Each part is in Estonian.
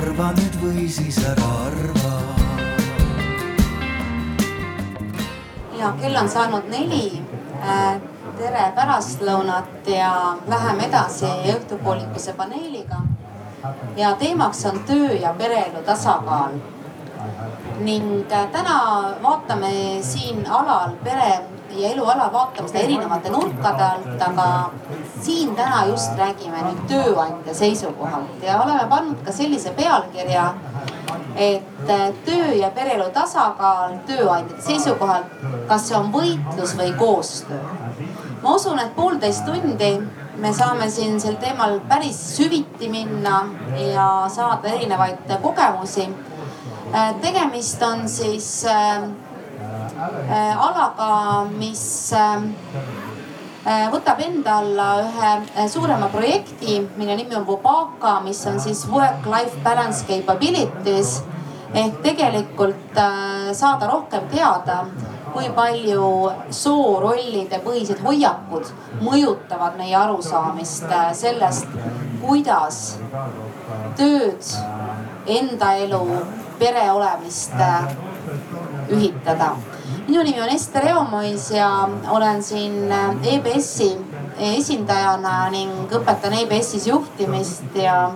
arva nüüd või siis ära arva. ja kell on saanud neli. tere pärastlõunat ja läheme edasi õhtupoolikuse paneeliga. ja teemaks on töö ja pereelu tasakaal ning täna vaatame siin alal pere ja eluala vaatame seda erinevate nurkade alt, aga siin täna just räägime nüüd tööandja seisukohalt ja oleme pannud ka sellise pealkirja, et töö ja pereelu tasakaal tööandjate seisukohalt, kas see on võitlus või koostöö. ma usun, et poolteist tundi me saame siin sel teemal päris süviti minna ja saada erinevaid kogemusi. tegemist on siis Äh, alaga, mis äh, äh, võtab enda alla ühe suurema projekti, mille nimi on Wobaka, mis on siis work-life balance capabilities. Ehk tegelikult saada rohkem teada, kui palju soorollide põhised hoiakud mõjutavad meie arusaamist sellest, kuidas tööd, enda elu, pere olemist ühitada minu nimi on Ester Eomois ja olen siin EBS-i esindajana ning õpetan EBS-is juhtimist ja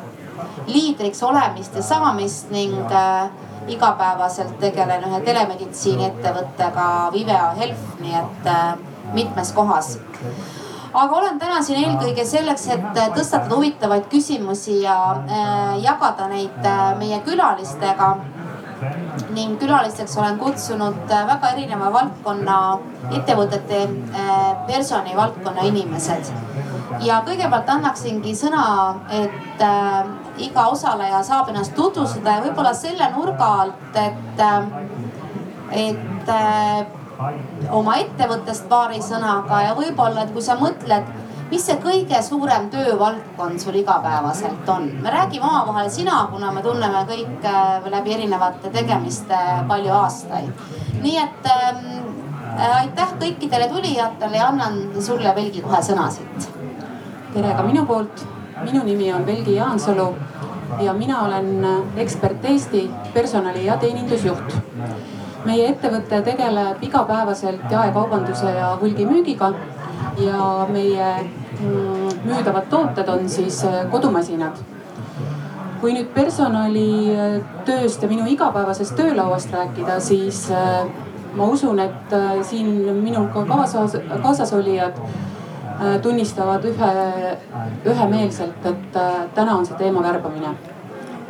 liidriks olemist ja saamist ning äh, igapäevaselt tegelen ühe telemeditsiini ettevõttega Vivea Health, nii et äh, mitmes kohas. Aga olen täna siin eelkõige selleks, et tõstatada huvitavaid küsimusi ja äh, jagada neid meie külalistega ning külalisteks olen kutsunud äh, väga erineva valdkonna ettevõtete äh, personalivaldkonna inimesed. ja kõigepealt annaksingi sõna, et äh, iga osaleja saab ennast tutvustada ja võib-olla selle nurga alt, et, et oma ettevõttest paari sõnaga ja võib-olla, et kui sa mõtled mis see kõige suurem töövaldkond sul igapäevaselt on? me räägime omavahel sina, kuna me tunneme kõik äh, läbi erinevate tegemiste palju aastaid. nii et ähm, äh, aitäh kõikidele tulijatele ja annan sulle Velgi kohe sõna siit. tere ka minu poolt. minu nimi on Velgi Jaansalu ja mina olen ekspert Eesti personali ja teenindusjuht meie ettevõte tegeleb igapäevaselt jaekaubanduse ja hulgimüügiga ja meie müüdavad tooted on siis äh, kodumasinad. kui nüüd personalitööst äh, ja minu igapäevasest töölauast rääkida, siis äh, ma usun, et siin minu ka kaasas, kaasasolijad tunnistavad ühe, ühemeelselt, et täna on see teema värbamine.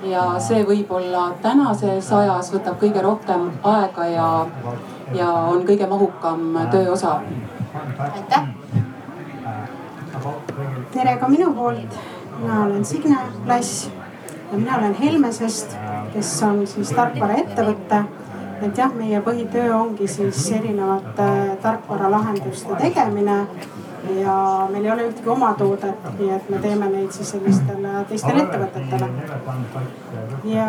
ja see võib-olla tänases ajas võtab kõige rohkem aega ja, ja on kõige mahukam tööosa. aitäh tere ka minu poolt. mina olen Signe Lass ja mina olen Helmesest, kes on siis tarkvaraettevõte. et jah, meie põhitöö ongi siis erinevate tarkvaralahenduste tegemine ja meil ei ole ühtegi omatoodet, nii et me teeme neid siis sellistele teistele ettevõtetele. ja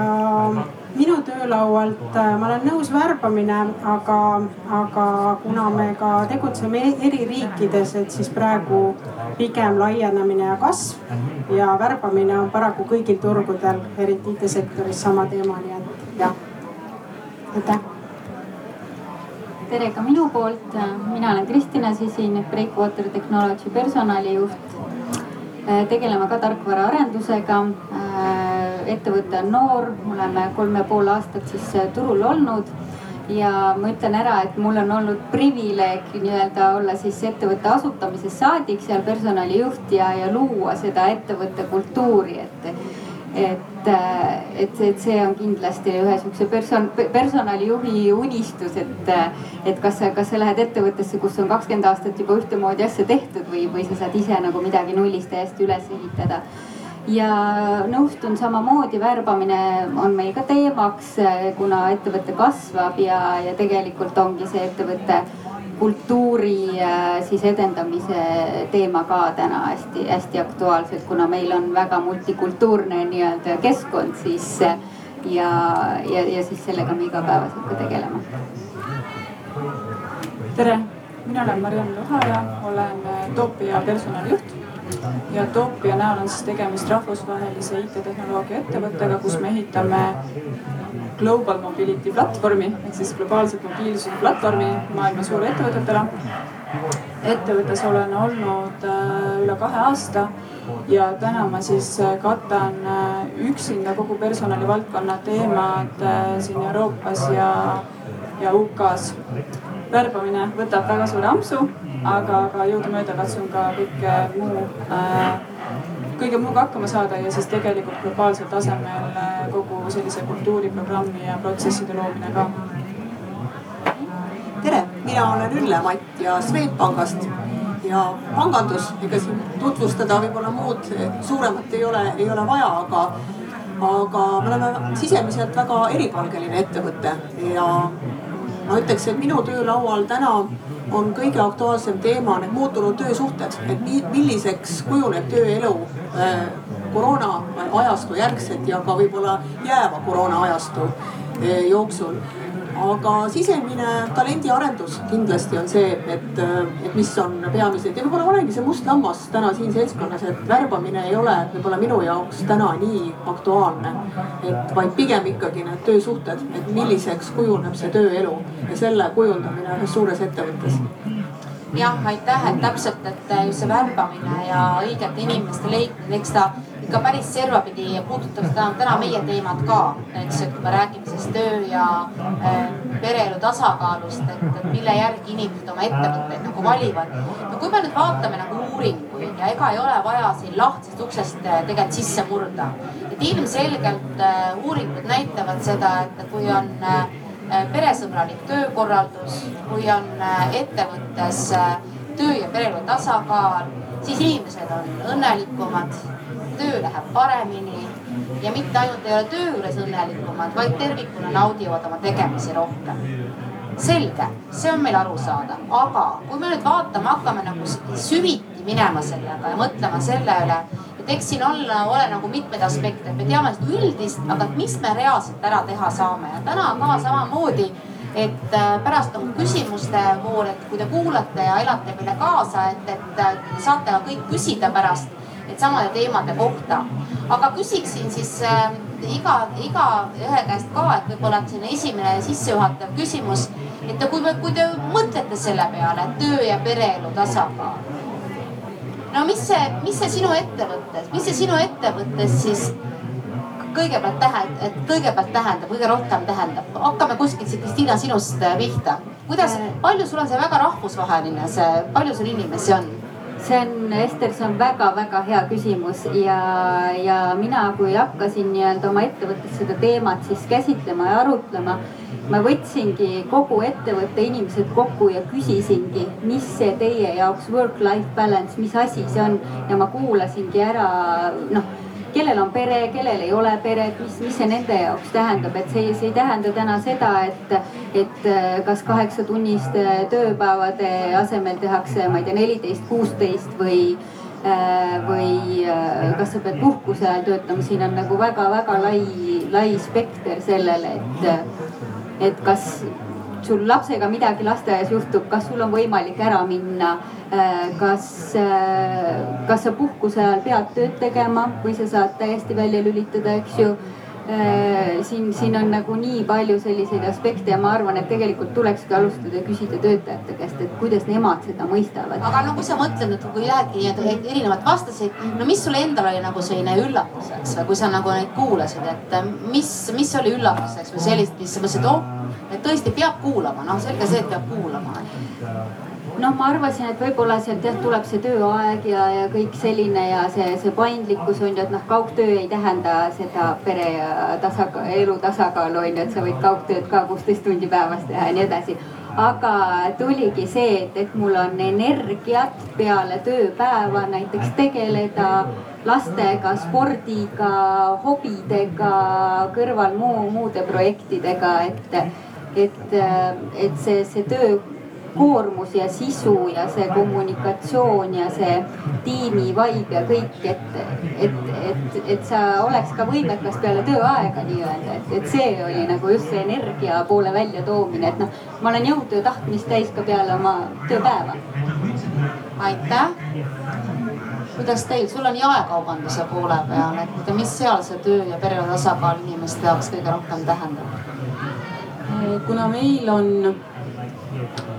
minu töölaualt äh, ma olen nõus värbamine, aga, aga kuna me ka tegutseme eri riikides, et siis praegu pigem laienemine ja kasv ja värbamine on paraku kõigil turgudel, eriti IT-sektoris sama teema, nii et jah, aitäh tere ka minu poolt, mina olen Kristina Sisin, Breakwater Technology personalijuht. tegeleme ka tarkvaraarendusega. ettevõte on noor, oleme kolm ja pool aastat siis turul olnud ja ma ütlen ära, et mul on olnud privileeg nii-öelda olla siis ettevõtte asutamisest saadik seal personalijuht ja, ja luua seda ettevõtte kultuuri, et et, äh, et, et see on kindlasti ühe sihukese person-, personalijuhi unistus, et, et kas sa, kas sa lähed ettevõttesse, kus on kakskümmend aastat juba ühtemoodi asja tehtud või, või sa saad ise nagu midagi nullist täiesti üles ehitada. Ja nõustun samamoodi, värbamine on meil ka teemaks, kuna ettevõte kasvab ja, ja tegelikult ongi see ettevõte kultuuri äh, siis edendamise teema ka täna hästi-hästi aktuaalsed, kuna meil on väga multikultuurne nii-öelda keskkond, siis äh, ja, ja, ja siis sellega me igapäevaselt ka tegeleme. tere, mina olen Mariann Luhaja, olen äh, Topia personalijuht ja Topia näol on siis tegemist rahvusvahelise IT-tehnoloogia ettevõttega, kus me ehitame Global Mobility platvormi ehk siis globaalset mobiilsuse platvormi maailma suurettevõtetele. ettevõttes olen olnud äh, üle kahe aasta ja täna ma siis äh, katan äh, üksinda kogu personalivaldkonna teemad siin Euroopas ja, ja UK-s. värbamine võtab väga suure ampsu, aga, aga jõudumööda katsun ka kõike muu äh, kõige muuga hakkama saada ja siis tegelikult globaalsel tasemel äh, kogu sellise kultuuriprogrammi ja protsesside loomine ka. tere, mina olen Ülle-Matt ja Swedbankist ja pangandus, ega siin tutvustada võib-olla muud suuremat ei ole, ei ole vaja, aga, aga me oleme sisemiselt väga eripalgeline ettevõte ja ma ütleks, et minu töölaual täna on kõige aktuaalsem teema need muutunud töösuhted, et milliseks kujuneb tööelu äh, koroona ajastu järgselt ja ka võib-olla jääva koroona ajastu äh, jooksul aga sisemine talendiarendus kindlasti on see, et, et mis on peamised ja võib-olla olengi see must lammas täna siin seltskonnas, et värbamine ei ole võib-olla minu jaoks täna nii aktuaalne. et vaid pigem ikkagi need töösuhted, et milliseks kujuneb see tööelu ja selle kujundamine ühes suures ettevõttes jah, aitäh, et täpselt, et see värbamine ja õigete inimeste leidmine, eks ta ikka päris servapidi puudutab täna, täna meie teemat ka. eks, et kui me räägime siis töö ja äh, pereelu tasakaalust, et, et mille järgi inimesed oma ettevõtteid nagu valivad. no kui me nüüd vaatame nagu uuringuid ja ega ei ole vaja siin lahtisest uksest äh, tegelikult sisse murda. et ilmselgelt äh, uuringud näitavad seda, et kui on peresõbralik töökorraldus, kui on ettevõttes töö ja pereelu tasakaal, siis inimesed on õnnelikumad töö läheb paremini ja mitte ainult ei ole töö juures õnnelikumad, vaid tervikuna naudivad oma tegemisi rohkem. selge, see on meil arusaadav, aga kui me nüüd vaatama hakkame nagu süviti minema sellega ja mõtlema selle üle, et eks siin olla, ole nagu mitmeid aspekte, me teame seda üldist, aga mis me reaalselt ära teha saame ja täna ka samamoodi et äh, pärast nagu küsimuste voor, et kui te kuulate ja elate meile kaasa, et, et saate ka kõik küsida pärast et samade teemade kohta. aga küsiksin siis äh, iga, igaühe käest ka, et võib-olla selline esimene sissejuhatav küsimus. et kui, kui te mõtlete selle peale, et töö ja pereelu tasakaal. no mis see, mis see sinu ettevõttes, mis see sinu ettevõttes siis kõigepealt tähendab, et kõigepealt tähendab, kõige rohkem tähendab. hakkame kuskilt siit Kristiina sinust äh, pihta. kuidas, palju sul on see väga rahvusvaheline, see, palju sul inimesi on? See on, Ester, see on väga-väga hea küsimus. Ja, ja mina, kui hakkasin nii-öelda oma ettevõttes seda teemat siis käsitlema ja arutlema, ma võtsingi kogu ettevõtte inimesed kokku ja küsisingi, mis see teie jaoks work-life balance, mis asi see on. Ja ma kuulasingi ära noh kellel on pere, kellel ei ole peret, mis, mis see nende jaoks tähendab, et see, see ei tähenda täna seda, et, et äh, kas kaheksatunniste tööpäevade asemel tehakse, ma ei tea, neliteist, kuusteist või äh, või äh, kas sa pead puhkuse ajal töötama, siin on nagu väga-väga lai, lai spekter sellele, et, et kas sul lapsega midagi lasteaias juhtub, kas sul on võimalik ära minna? Äh, kas, äh, kas sa puhkuse ajal pead tööd tegema või sa saad täiesti välja lülitada, eks ju siin, siin on nagu nii palju selliseid aspekte ja ma arvan, et tegelikult tulekski alustada küsida töötajate käest, et kuidas nemad seda mõistavad. aga no kui sa mõtled, et kui lähedki nii-öelda erinevaid vastuseid, no mis sulle endal oli nagu selline üllatuseks või kui sa nagu neid kuulasid, et mis, mis oli üllatuseks või sellist, mis sa mõtlesid, oh, et tõesti peab kuulama, noh selge see, et peab kuulama noh, ma arvasin, et võib-olla sealt jah tuleb see tööaeg ja, ja kõik selline ja see, see paindlikkus on ju, et noh, kaugtöö ei tähenda seda pere ja tasakaal, elu tasakaalu on ju, et sa võid kaugtööd ka kuusteist tundi päevas teha ja nii edasi. aga tuligi see, et, et mul on energiat peale tööpäeva näiteks tegeleda lastega, spordiga, hobidega, kõrval muu, muude projektidega, et, et, et see, see töö koormus ja sisu ja see kommunikatsioon ja see tiimi vibe ja kõik, et, et, et, et sa oleks ka võimekas peale tööaega nii-öelda, et, et see oli nagu just see energia poole väljatoomine, et noh, ma olen jõudu ja tahtmist täis ka peale oma tööpäeva. aitäh. kuidas teil, sul on jaekaubanduse poole peal, et mis seal see töö ja pereelu tasakaal inimeste jaoks kõige rohkem tähendab? kuna meil on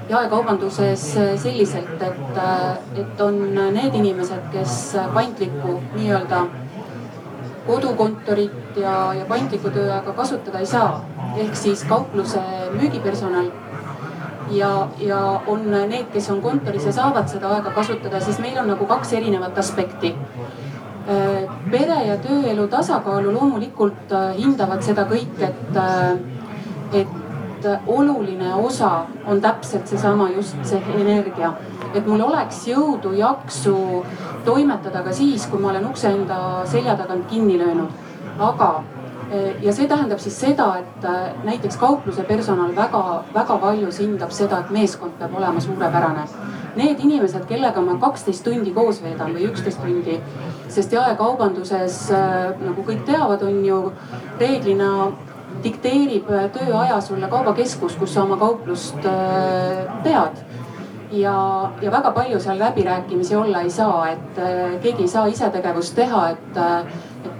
jaekaubanduses selliselt, et, et on need inimesed, kes paindlikku nii-öelda kodukontorit ja, ja paindlikku tööaega kasutada ei saa. ehk siis kaupluse müügipersonal ja, ja on need, kes on kontoris ja saavad seda aega kasutada, siis meil on nagu kaks erinevat aspekti. pere ja tööelu tasakaalu loomulikult hindavad seda kõik, et, et oluline osa on täpselt seesama just see energia. et mul oleks jõudu, jaksu toimetada ka siis, kui ma olen ukse enda selja tagant kinni löönud. aga Eh, ja see tähendab siis seda, et äh, näiteks kaupluse personal väga-väga palju hindab seda, et meeskond peab olema suurepärane. Need inimesed, kellega ma kaksteist tundi koos veedan või üksteist tundi, sest jaekaubanduses äh, nagu kõik teavad, on ju reeglina dikteerib äh, tööaja sulle kaubakeskus, kus sa oma kauplust pead ja, ja väga palju seal läbirääkimisi olla ei saa, et keegi ei saa isetegevust teha, et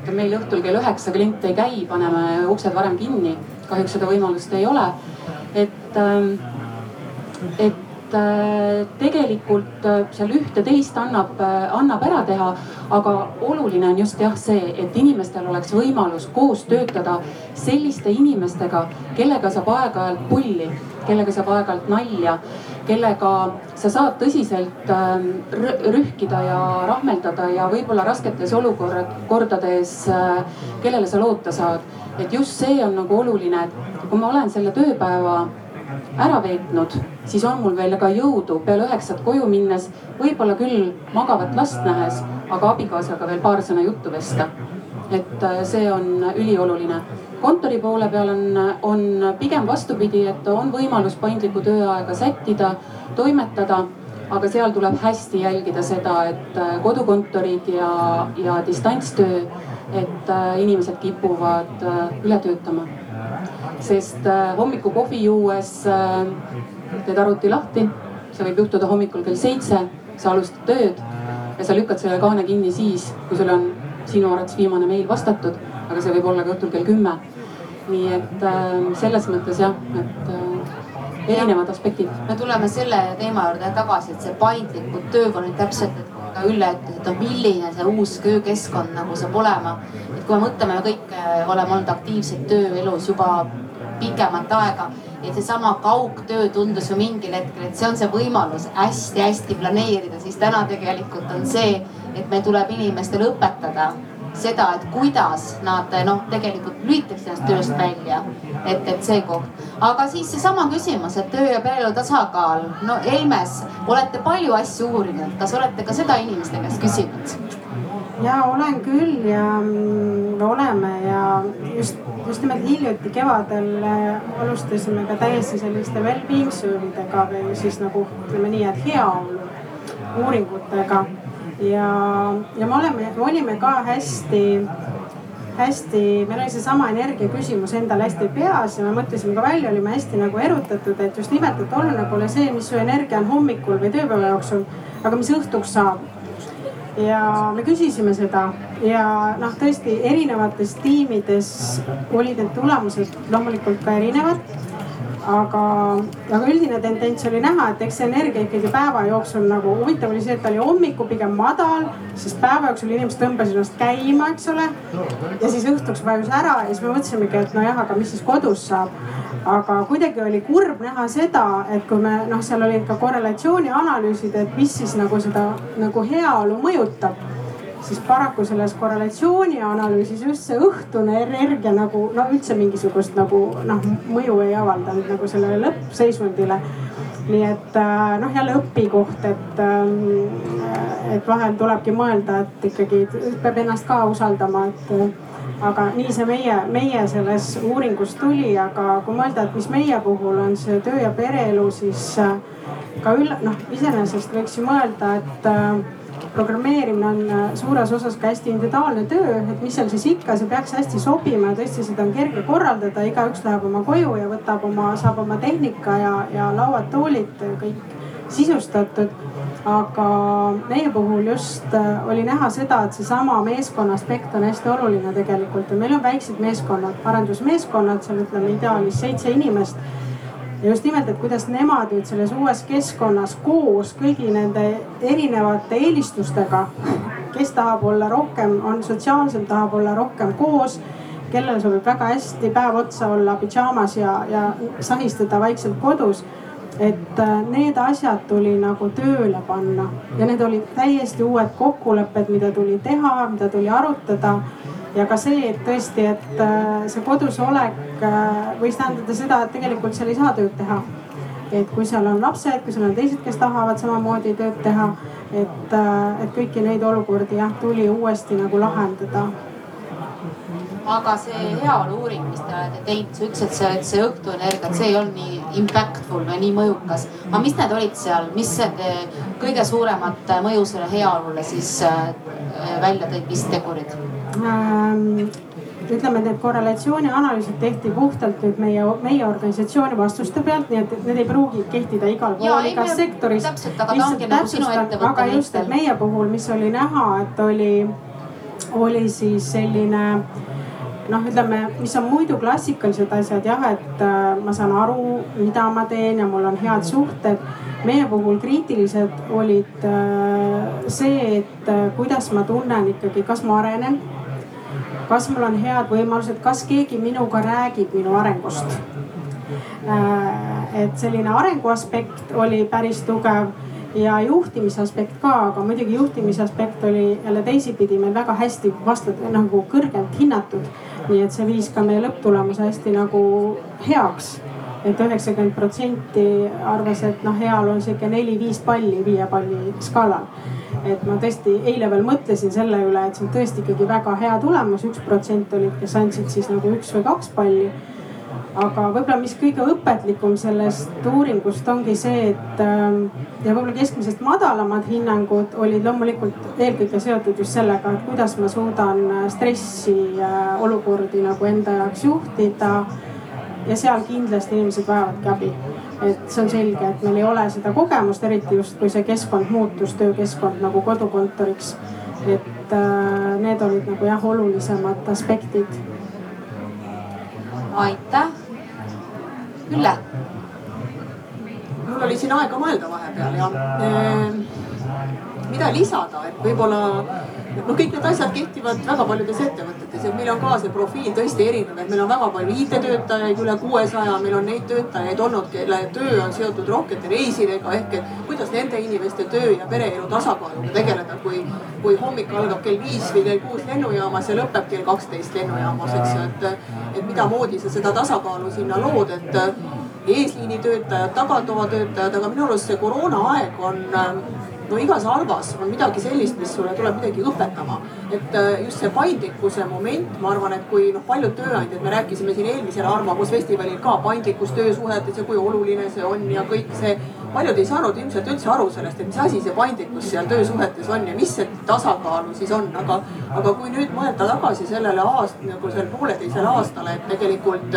et meil õhtul kell üheksa klient ei käi, paneme uksed varem kinni. kahjuks seda võimalust ei ole. et, ähm, et äh, tegelikult äh, seal ühte-teist annab, äh, annab ära teha. aga oluline on just jah see, et inimestel oleks võimalus koos töötada selliste inimestega, kellega saab aeg-ajalt pulli, kellega saab aeg-ajalt nalja kellega sa saad tõsiselt ähm, rühkida ja rahmeldada ja võib-olla rasketes olukorrad, kordades, äh, kellele sa loota saad. et just see on nagu oluline, et kui ma olen selle tööpäeva ära veetnud, siis on mul veel ka jõudu peale üheksat koju minnes, võib-olla küll magavat last nähes, aga abikaasaga veel paar sõna juttu vesta. et äh, see on ülioluline kontori poole peal on, on pigem vastupidi, et on võimalus paindlikku tööaega sättida, toimetada aga seal tuleb hästi jälgida seda, et äh, kodukontorid ja, ja distantstöö, et äh, inimesed kipuvad üle töötama. Sest hommikukohvi juues teed arvuti lahti, see võib juhtuda hommikul kell seitse, sa alustad tööd ja sa lükkad selle kaane kinni siis, kui sul on sinu arvates viimane meil vastatud aga see võib olla ka õhtul kell kümme. nii et äh, selles mõttes jah, et äh, erinevad aspektid. me tuleme selle teema juurde tagasi, et see paindlikud töövormid täpselt, et ka Ülle ütles, et noh, milline see uus töökeskkond nagu saab olema. et kui me mõtleme, me kõik äh, oleme olnud aktiivsed tööelus juba pikemat aega ja seesama kaugtöö tundus ju mingil hetkel, et see on see võimalus hästi-hästi planeerida, siis täna tegelikult on see, et meil tuleb inimestele õpetada seda, et kuidas nad noh, tegelikult lülitaks ennast tööst välja. et, et see koht, aga siis seesama küsimus, et töö ja pereelu tasakaal. no Helmes, olete palju asju uurinud, kas olete ka seda inimeste käest küsinud? Ja olen küll ja mm, oleme ja just, just nimelt hiljuti kevadel äh, alustasime ka täiesti selliste well-being surveydega või siis nagu ütleme nii, et heaolu uuringutega ja, ja me oleme, me olime ka hästi, hästi, meil oli seesama energia küsimus endal hästi peas ja me mõtlesime ka välja, olime hästi nagu erutatud, et just nimelt, et oluline pole see, mis su energia on hommikul või tööpäeva jooksul, aga mis õhtuks saab. Ja me küsisime seda ja noh, tõesti erinevates tiimides olid need tulemused loomulikult ka erinevad aga, aga üldine tendents oli näha, et eks see energia ikkagi päeva jooksul nagu huvitav oli see, et ta oli hommikul pigem madal, sest päeva jooksul inimesed tõmbasid ennast käima, eks ole. ja siis õhtuks vajus ära ja siis me mõtlesimegi, et nojah, aga mis siis kodus saab. Aga kuidagi oli kurb näha seda, et kui me noh, seal olid ka korrelatsiooni analüüsid, et mis siis nagu seda nagu heaolu mõjutab siis paraku selles korrelatsiooni analüüsis just see õhtune energia nagu no üldse mingisugust nagu noh, mõju ei avaldanud nagu sellele lõppseisundile. nii et äh, noh, jälle õpikoht, et, ähm, et vahel tulebki mõelda, et ikkagi peab ennast ka usaldama, et aga nii see meie, meie selles uuringus tuli, aga kui mõelda, et mis meie puhul on see töö ja pereelu, siis äh, ka üll-, noh, iseenesest võiks ju mõelda, et äh, programmeerimine on äh, suures osas ka hästi individuaalne töö, et mis seal siis ikka, see peaks hästi sobima ja tõesti seda on kerge korraldada, igaüks läheb oma koju ja võtab oma, saab oma tehnika ja, ja lauad-toolid kõik sisustatud. aga meie puhul just äh, oli näha seda, et seesama meeskonna aspekt on hästi oluline tegelikult ja meil on väiksed meeskonnad, arendusmeeskonnad, seal ütleme ideaalis seitse inimest ja just nimelt, et kuidas nemad nüüd selles uues keskkonnas koos kõigi nende erinevate eelistustega, kes tahab olla rohkem, on sotsiaalselt, tahab olla rohkem koos kellel sobib väga hästi päev otsa olla pidžaamas ja, ja sahistada vaikselt kodus et äh, need asjad tuli nagu tööle panna ja need olid täiesti uued kokkulepped, mida tuli teha, mida tuli arutada. ja ka see, et tõesti, et äh, see kodus olek äh, võis tähendada seda, et tegelikult seal ei saa tööd teha. et kui seal on lapsed, kui seal on teised, kes tahavad samamoodi tööd teha, et, et kõiki neid olukordi jah, tuli uuesti nagu lahendada aga see heaolu uuring, mis te olete teinud, sa ütlesid, et see, et see õhtuenergia, et see ei olnud nii impactful või nii mõjukas. aga mis need olid seal, mis eh, kõige suuremat mõju selle heaolule siis äh, välja tõid, mis tegurid ähm,? ütleme, et need korrelatsiooni analüüsid tehti puhtalt nüüd meie, meie organisatsiooni vastuste pealt, nii et need ei pruugi kehtida igal pool, igas me, sektoris. täpselt, aga ta ongi nagu sinu ettevõtte aga just, et meie puhul, mis oli näha, et oli, oli siis selline noh, ütleme, mis on muidu klassikalised asjad jah, et äh, ma saan aru, mida ma teen ja mul on head suhted. meie puhul kriitilised olid äh, see, et äh, kuidas ma tunnen ikkagi, kas ma arenen. kas mul on head võimalused, kas keegi minuga räägib minu arengust et selline arengu aspekt oli päris tugev ja juhtimise aspekt ka, aga muidugi juhtimise aspekt oli jälle teisipidi meil väga hästi vastu nagu kõrgelt hinnatud nii et see viis ka meie lõpptulemuse hästi nagu heaks. Et üheksakümmend protsenti arvas, et noh, heal on sihuke neli-viis palli viie palli skaalal. et ma tõesti eile veel mõtlesin selle üle, et see on tõesti ikkagi väga hea tulemus, üks protsent olid, kes andsid siis nagu üks või kaks palli aga võib-olla, mis kõige õpetlikum sellest uuringust ongi see, et ähm, ja võib-olla keskmisest madalamad hinnangud olid loomulikult eelkõige seotud just sellega, et kuidas ma suudan äh, stressi äh, olukordi nagu enda jaoks juhtida. ja seal kindlasti inimesed vajavadki abi. et see on selge, et meil ei ole seda kogemust, eriti just kui see keskkond muutus, töökeskkond nagu kodukontoriks. et äh, need olid nagu jah, olulisemad aspektid aitäh Ülle. mul oli siin aega mõelda vahepeal ja ehm, mida lisada, et võib-olla noh, kõik need asjad kehtivad väga paljudes ettevõtetes, et meil on ka see profiil tõesti erinev, et meil on väga palju IT-töötajaid, üle kuuesaja, meil on neid töötajaid olnud, kelle töö on seotud rohkete reisidega ehk et kuidas nende inimeste töö ja pereelu tasakaaluga tegeleda, kui, kui hommik algab kell viis või kell kuus lennujaamas ja lõpeb kell kaksteist lennujaamas, eks ju, et, et midamoodi sa seda tasakaalu sinna lood, et eesliinitöötajad, tagatoatöötajad, aga minu arust see koroonaaeg on no igas halvas on midagi sellist, mis sulle tuleb midagi õpetama. et äh, just see paindlikkuse moment, ma arvan, et kui noh, paljud tööandjad, me rääkisime siin eelmisel Arvamusfestivalil ka paindlikkus töösuhetes ja kui oluline see on ja kõik see. paljud ei saanud ilmselt üldse aru sellest, et mis asi see paindlikkus seal töösuhetes on ja mis see tasakaalu siis on, aga, aga kui nüüd mõelda tagasi sellele aast-, nagu sellele pooleteisele aastale, et tegelikult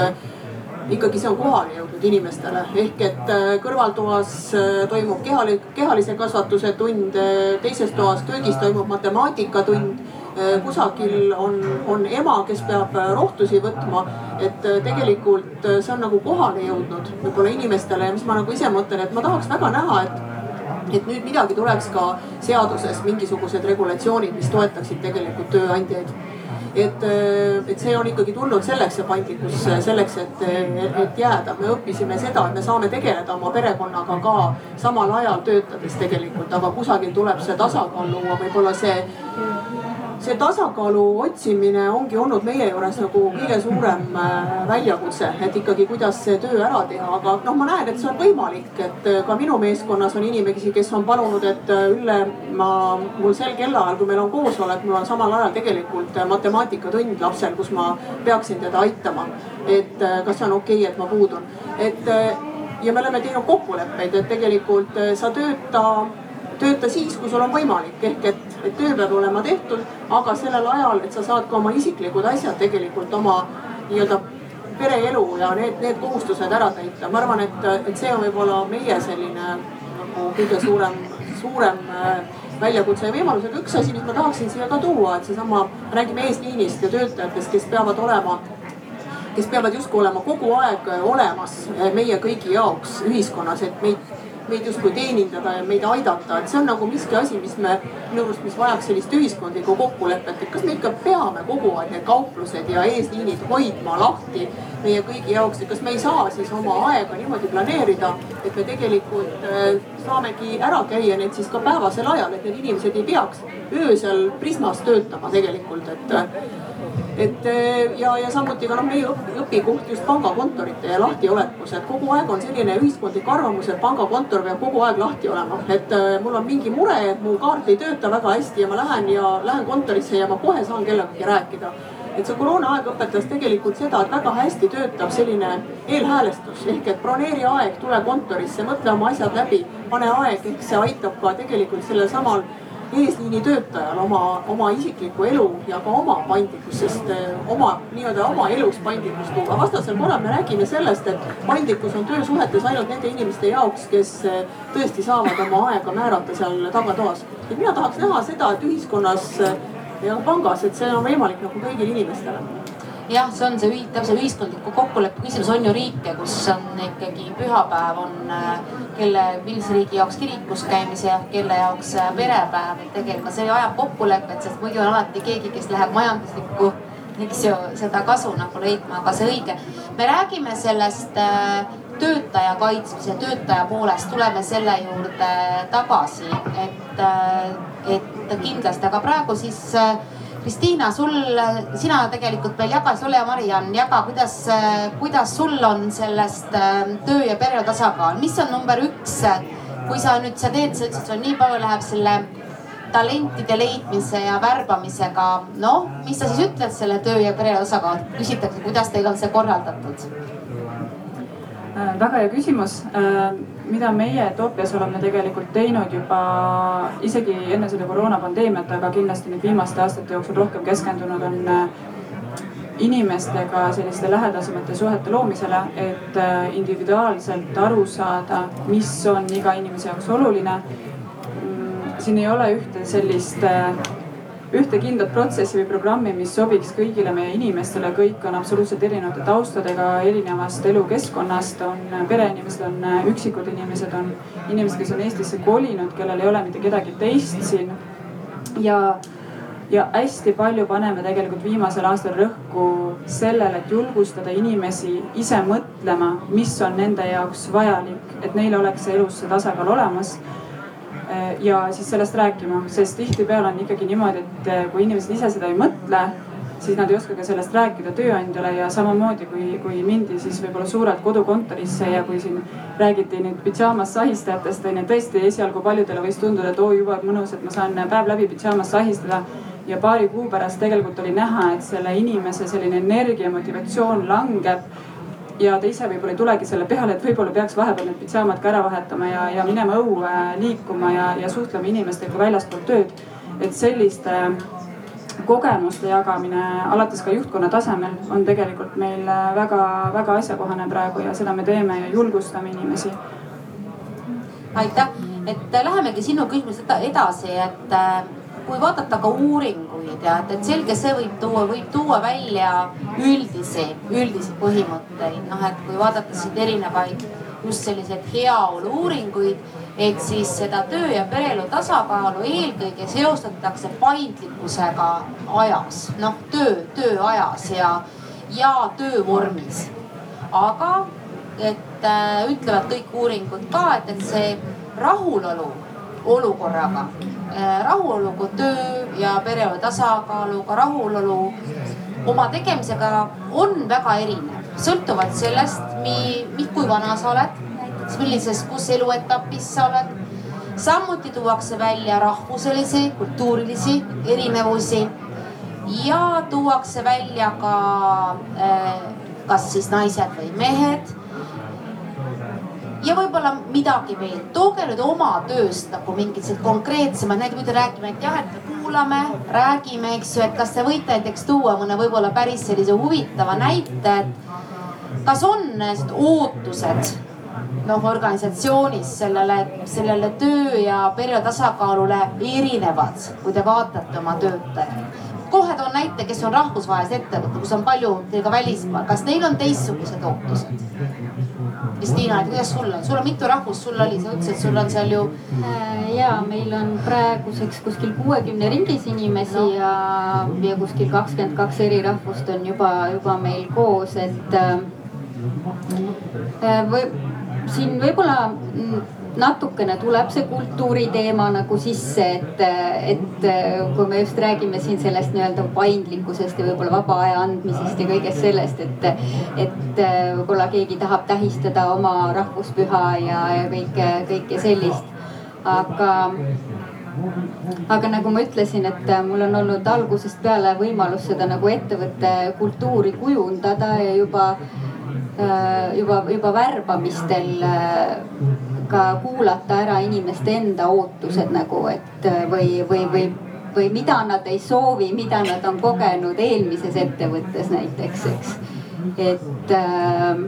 ikkagi see on kohale jõudnud inimestele. Ehk et äh, kõrvaltoas äh, toimub kehali, kehalise kasvatuse tund, äh, teises toas köögis toimub matemaatikatund kusagil on, on ema, kes peab rohtusi võtma. et tegelikult see on nagu kohale jõudnud võib-olla inimestele. Ja mis ma nagu ise mõtlen, et ma tahaks väga näha, et et nüüd midagi tuleks ka seaduses, mingisugused regulatsioonid, mis toetaksid tegelikult tööandjaid et, et see on ikkagi tulnud selleks, see paindlikkus selleks, et, et jääda. me õppisime seda, et me saame tegeleda oma perekonnaga ka samal ajal töötades tegelikult, aga kusagil tuleb see tasakaal luua, võib-olla see see tasakaalu otsimine ongi olnud meie juures nagu kõige suurem äh, väljakutse, et ikkagi, kuidas see töö ära teha, aga noh, ma näen, et see on võimalik, et äh, ka minu meeskonnas on inimesi, kes on palunud, et äh, Ülle, ma, mul sel kellaajal, kui meil on koosolek, mul on samal ajal tegelikult matemaatikatund lapsel, kus ma peaksin teda aitama. et kas see on okei okay,, et ma puudun, et ja me oleme teinud kokkuleppeid, et tegelikult sa tööta tööta siis, kui sul on võimalik, ehk et, et töö peab olema tehtud, aga sellel ajal, et sa saad ka oma isiklikud asjad tegelikult oma nii-öelda pereelu ja need, need kohustused ära täita. ma arvan, et, et see on võib-olla meie selline nagu kõige suurem, suurem äh, väljakutse ja võimalus, aga üks asi, mis ma tahaksin siia ka tuua, et seesama, räägime eesliinist ja töötajatest, kes peavad olema kes peavad justkui olema kogu aeg olemas meie kõigi jaoks ühiskonnas, et meid meid justkui teenindada ja meid aidata, et see on nagu miski asi, mis me minu arust, mis vajaks sellist ühiskondlikku kokkulepet, et kas me ikka peame kogu aeg need kauplused ja eesliinid hoidma lahti meie kõigi jaoks, et kas me ei saa siis oma aega niimoodi planeerida, et me tegelikult äh, saamegi ära käia need siis ka päevasel ajal, et need inimesed ei peaks öösel Prismas töötama tegelikult, et et eh, ja, ja samuti ka noh, meie õpikoht just pangakontorite ja lahtiolekus, et kogu aeg on selline ühiskondlik arvamus, et pangakontor peab kogu aeg lahti olema. et äh, mul on mingi mure, et mu kaart ei tööta väga hästi ja ma lähen ja lähen kontorisse ja ma kohe saan kellegagi rääkida. Et see koroonaaeg õpetas tegelikult seda, et väga hästi töötab selline eelhäälestus. Ehk et broneeri aeg, tule kontorisse, mõtle oma asjad läbi, pane aeg, ehk see aitab ka tegelikult sellel samal eesliini töötajal oma, oma isiklikku elu ja ka oma paindlikkust, sest eh, oma nii-öelda oma elus paindlikkust tuua. vastasel korral me räägime sellest, et paindlikkus on töösuhetes ainult nende inimeste jaoks, kes eh, tõesti saavad oma aega määrata seal tagatoas. et mina tahaks näha seda, et ühiskonnas eh, ja pangas, et see on võimalik nagu kõigile inimestele jah, see on see ühi-, täpselt ühiskondliku kokkuleppe küsimus, on ju riike, kus on ikkagi pühapäev on äh, kelle, millise riigi jaoks kirikus käimise ja kelle jaoks äh, perepäev. et tegelikult see ajab kokkulepet, sest muidu on alati keegi, kes läheb majanduslikku, eks ju, seda kasu nagu leidma, aga see õige. me räägime sellest äh, töötaja kaitsmise, töötaja poolest, tuleme selle juurde tagasi, et, et kindlasti, aga praegu siis Kristiina, sul, sina tegelikult veel jaga, sulle ja Mariann, jaga, kuidas, kuidas sul on sellest ähm, töö ja pere tasakaal, mis on number üks, kui sa nüüd, sa teed, sa ütlesid, sul nii palju läheb selle talentide leidmise ja värbamisega. noh, mis sa siis ütled selle töö ja pere tasakaal, küsitakse, kuidas teil on see korraldatud? Äh, väga hea küsimus, äh, mida meie Toopias oleme tegelikult teinud juba isegi enne seda koroonapandeemiat, aga kindlasti nüüd viimaste aastate jooksul rohkem keskendunud on äh, inimestega selliste lähedasemate suhete loomisele, et individuaalselt aru saada, mis on iga inimese jaoks oluline. Mm, siin ei ole ühte sellist ühte kindlat protsessi või programmi, mis sobiks kõigile meie inimestele, kõik on absoluutselt erinevate taustadega, erinevast elukeskkonnast, on pereinimesed, on üksikud inimesed, on inimesed, kes on Eestisse kolinud, kellel ei ole mitte kedagi teist siin. ja, ja hästi palju paneme tegelikult viimasel aastal rõhku sellele, et julgustada inimesi ise mõtlema, mis on nende jaoks vajalik, et neil oleks elus see tasakaal olemas ja siis sellest rääkima, sest tihtipeale on ikkagi niimoodi, et äh, kui inimesed ise seda ei mõtle, siis nad ei oska ka sellest rääkida tööandjale ja samamoodi kui, kui mindi siis võib-olla suurelt kodukontorisse ja kui siin räägiti nüüd pidžaamas sahistajatest on ju, tõesti esialgu paljudele võis tunduda, et oo jube mõnus, et ma saan päev läbi pidžaamas sahistada. ja paari kuu pärast tegelikult oli näha, et selle inimese selline energia, motivatsioon langeb ja ta ise võib-olla ei tulegi selle peale, et võib-olla peaks vahepeal need pidžaamad ka ära vahetama ja, ja minema õue liikuma ja, ja suhtlema inimestega väljaspool tööd. et selliste kogemuste jagamine alates ka juhtkonna tasemel on tegelikult meil väga-väga asjakohane praegu ja seda me teeme ja julgustame inimesi. aitäh, et lähemegi sinu küsimusest edasi, et kui vaadata ka uuringuid ja et, et selge, see võib tuua, võib tuua välja üldisi, üldisi põhimõtteid, noh et kui vaadata siit erinevaid just selliseid heaolu uuringuid, et siis seda töö ja pereelu tasakaalu eelkõige seostatakse paindlikkusega ajas, noh töö, tööajas ja, ja töövormis. aga et äh, ütlevad kõik uuringud ka, et, et see rahulolu olukorraga Äh, rahulolu töö ja pereelu tasakaaluga, rahulolu oma tegemisega on väga erinev, sõltuvalt sellest, kui vana sa oled, näiteks millises, kus eluetapis sa oled. samuti tuuakse välja rahvuselisi, kultuurilisi erinevusi ja tuuakse välja ka äh, kas siis naised või mehed ja võib-olla midagi veel, tooge nüüd oma tööst nagu mingid sellised konkreetsemad, näiteks kui te räägime, et jah, et kuulame, räägime, eks ju, et kas te võite näiteks tuua mõne võib-olla päris sellise huvitava näite, et kas on ootused noh organisatsioonis sellele, sellele töö ja pere tasakaalule erinevad, kui te vaatate oma töötajaid? Kohe toon näite, kes on rahvusvahelised ettevõtted, kus on palju ka välismaal, kas neil on teistsugused ootused? Kristiina, et kuidas sul on, sul on mitu rahvust, sul oli, sa ütlesid, sul on seal ju. Äh, ja meil on praeguseks kuskil kuuekümne ringis inimesi no. ja, ja kuskil kakskümmend kaks eri rahvust on juba, juba meil koos, et äh, äh või siin võib-olla natukene tuleb see kultuuriteema nagu sisse, et, et kui me just räägime siin sellest nii-öelda paindlikkusest ja võib-olla vaba aja andmisest ja kõigest sellest, et, et võib-olla keegi tahab tähistada oma rahvuspüha ja, ja kõike, kõike sellist. aga, aga nagu ma ütlesin, et mul on olnud algusest peale võimalus seda nagu ettevõtte kultuuri kujundada ja juba juba, juba värbamistel ka kuulata ära inimeste enda ootused nagu, et või, või, või, või mida nad ei soovi, mida nad on kogenud eelmises ettevõttes näiteks, eks. et äh,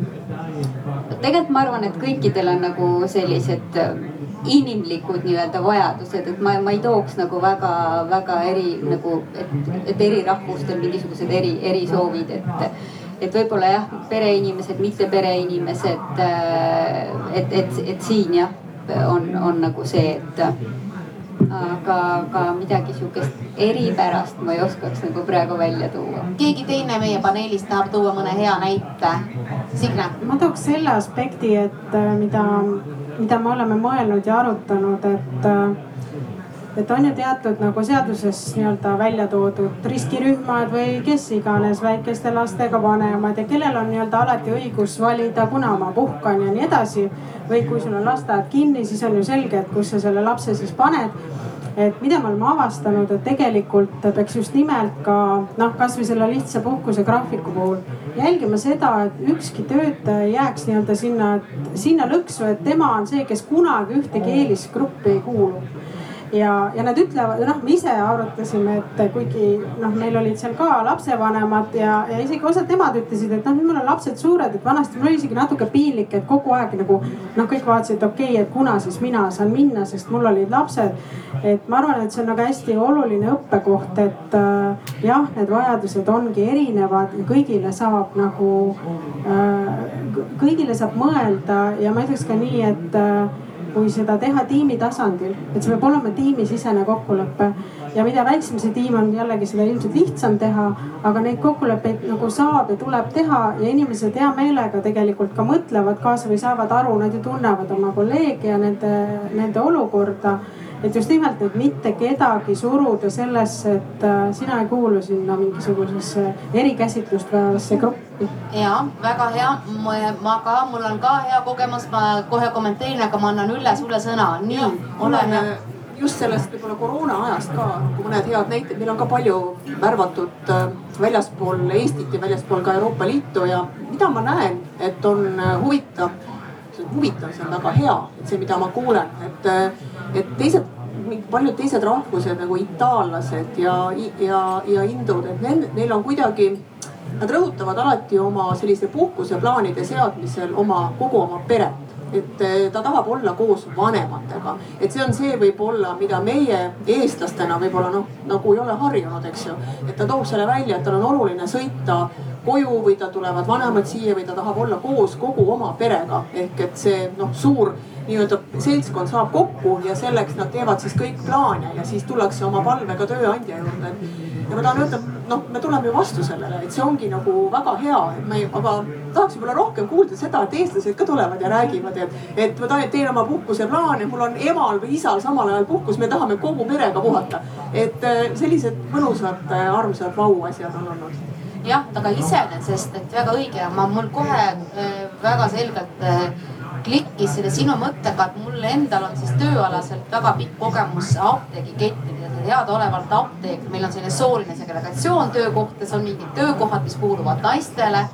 tegelikult ma arvan, et kõikidel on nagu sellised äh, inimlikud nii-öelda vajadused, et ma, ma ei tooks nagu väga-väga eri nagu, et, et eri rahvustel mingisugused eri, erisoovid, et et võib-olla jah, pereinimesed, mitte pereinimesed. Äh, et, et, et siin jah, on, on nagu see, et aga, aga midagi sihukest eripärast ma ei oskaks nagu praegu välja tuua. keegi teine meie paneelist tahab tuua mõne hea näite? Signe. ma tooks selle aspekti, et äh, mida, mida me oleme mõelnud ja arutanud, et äh, et on ju teatud nagu seaduses nii-öelda välja toodud riskirühmad või kes iganes väikeste lastega vanemad ja kellel on nii-öelda alati õigus valida, kuna ma puhkan ja nii edasi. või kui sul on lasteaed kinni, siis on ju selge, et kus sa selle lapse siis paned. Et mida me oleme avastanud, et tegelikult peaks just nimelt ka noh, kasvõi selle lihtsa puhkusegraafiku puhul. Jälgima seda, et ükski töötaja ei jääks nii-öelda sinna, sinna lõksu, et tema on see, kes kunagi ühtegi eelisgruppi ei kuulu ja, ja nad ütlevad, noh, me ise arutasime, et kuigi noh, meil olid seal ka lapsevanemad ja, ja isegi osad nemad ütlesid, et noh, nüüd mul on lapsed suured, et vanasti mul oli isegi natuke piinlik, et kogu aeg nagu noh, kõik vaatasid, et okei okay,, et kuna siis mina saan minna, sest mul olid lapsed. et ma arvan, et see on nagu hästi oluline õppekoht, et äh, jah, need vajadused ongi erinevad ja kõigile saab nagu äh,, kõigile saab mõelda ja ma ütleks ka nii, et äh, kui seda teha tiimi tasandil, et see peab olema tiimisisene kokkulepe. ja mida väiksem see tiim on, jällegi seda ilmselt lihtsam teha, aga neid kokkuleppeid nagu saab ja tuleb teha ja inimesed hea meelega tegelikult ka mõtlevad kaasa või saavad aru, nad ju tunnevad oma kolleege ja nende, nende olukorda et just nimelt, et mitte kedagi suruda sellesse, et äh, sina ei kuulu sinna mingisugusesse erikäsitlust vajavasse gruppi. ja väga hea, ma ka, mul on ka hea kogemus, ma kohe kommenteerin, aga ma annan Ülle sulle sõna, nii. ole hea. just sellest võib-olla koroona ajast ka nagu mõned head näited, meil on ka palju värvatud äh, väljaspool Eestit ja väljaspool ka Euroopa Liitu. Ja mida ma näen, et on äh, huvitav see on huvitav, see on väga hea, et see, mida ma kuulen, et, et teised paljud teised rahvused nagu itaallased ja, ja, ja hindud, et neil, neil on kuidagi, nad rõhutavad alati oma sellise puhkuseplaanide seadmisel oma, kogu oma peret et ta tahab olla koos vanematega. et see on see võib-olla, mida meie eestlastena võib-olla noh, nagu ei ole harjunud, eks ju. et ta toob selle välja, et tal on oluline sõita koju või tal tulevad vanemad siia või ta tahab olla koos kogu oma perega. ehk et see noh, suur nii-öelda seltskond saab kokku ja selleks nad teevad siis kõik plaane ja siis tullakse oma palvega tööandja juurde. Ja ma tahan öelda, noh, me tuleme ju vastu sellele, et see ongi nagu väga hea, et me, aga tahaks võib-olla rohkem kuulda seda, et eestlased ka tulevad ja räägivad, et, et ma teen oma puhkuseplaane, mul on emal või isal samal ajal puhkus, me tahame kogu perega puhata. et äh, sellised mõnusad, äh, armsad vauasjad on olnud jah, aga iseenesest, et väga õige, ma, mul kohe äh, väga selgelt klikkis selle sinu mõttega, et mul endal on siis tööalaselt väga pikk kogemus apteegikettidega. teadaolevalt apteek, meil on selline sooline segregatsioon töökohtades, on mingid töökohad, mis kuuluvad naistele.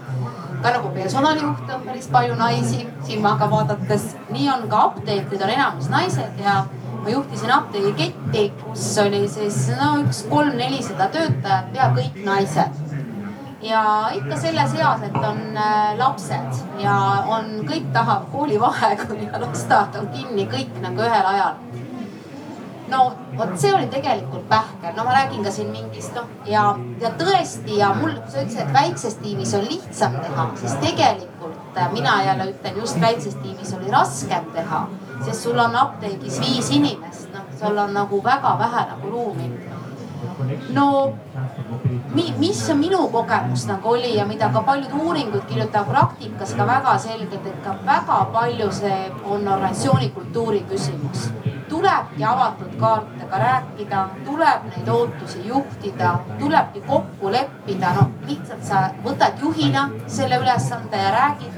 ka nagu personalijuhte on päris palju naisi silmaga vaadates. nii on ka apteekrid on enamus naised ja ma juhtisin apteegiketti, kus oli siis no üks kolm-nelisada töötajat, pea kõik naised ja ikka selles eas, et on äh, lapsed ja on, kõik tahab koolivaheaeg on ja lasteaed on kinni, kõik nagu ühel ajal. no vot, see oli tegelikult pähkel, no ma räägin ka siin mingist noh ja, ja tõesti ja mul, kui sa ütlesid, et väikses tiimis on lihtsam teha, siis tegelikult äh, mina jälle ütlen, just väikses tiimis oli raskem teha, sest sul on apteegis viis inimest, noh, sul on nagu väga vähe nagu ruumi no mi, mis on minu kogemus nagu oli ja mida ka paljud uuringud kirjutavad praktikas ka väga selgelt, et ka väga palju see on organisatsiooni kultuuri küsimus. tulebki avatud kaartidega rääkida, tuleb neid ootusi juhtida, tulebki kokku leppida, no lihtsalt sa võtad juhina selle ülesande ja räägid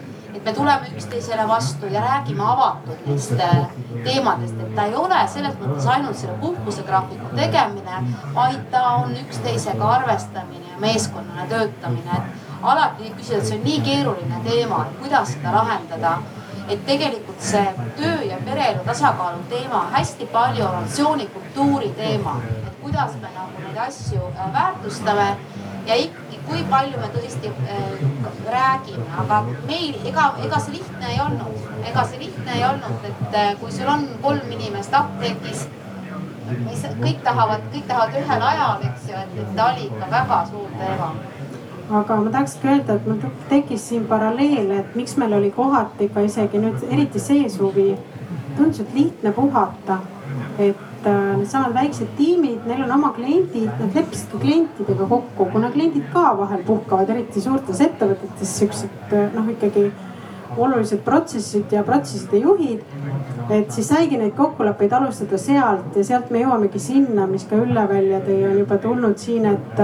me tuleme üksteisele vastu ja räägime avatult neist äh, teemadest, et ta ei ole selles mõttes ainult selle puhkusegraafiku tegemine, vaid ta on üksteisega arvestamine ja meeskonnana töötamine, et alati küsida, et see on nii keeruline teema, et kuidas seda lahendada. Et tegelikult see töö ja pereelu tasakaalu teema on hästi palju organisatsiooni kultuuri teema, et kuidas me nagu neid asju äh, väärtustame ja ikkagi, kui palju me tõesti äh, räägime, aga meil ega, ega see lihtne ei olnud, ega see lihtne ei olnud, et äh, kui sul on kolm inimest apteegis, kõik tahavad, kõik tahavad ühel ajal, eks ju, et ta oli ikka väga suur teema aga ma tahakski öelda, et mul tekkis siin paralleel, et miks meil oli kohati ka isegi nüüd eriti see suvi tundus, et lihtne puhata. et Äh, needsamad väiksed tiimid, neil on oma kliendid, nad leppisid ka klientidega kokku, kuna kliendid ka vahel puhkavad, eriti suurtes ettevõtetes siuksed äh, noh, ikkagi olulised protsessid ja protsesside juhid. et siis saigi neid kokkuleppeid alustada sealt ja sealt me jõuamegi sinna, mis ka Ülle välja tõi, on juba tulnud siin, et,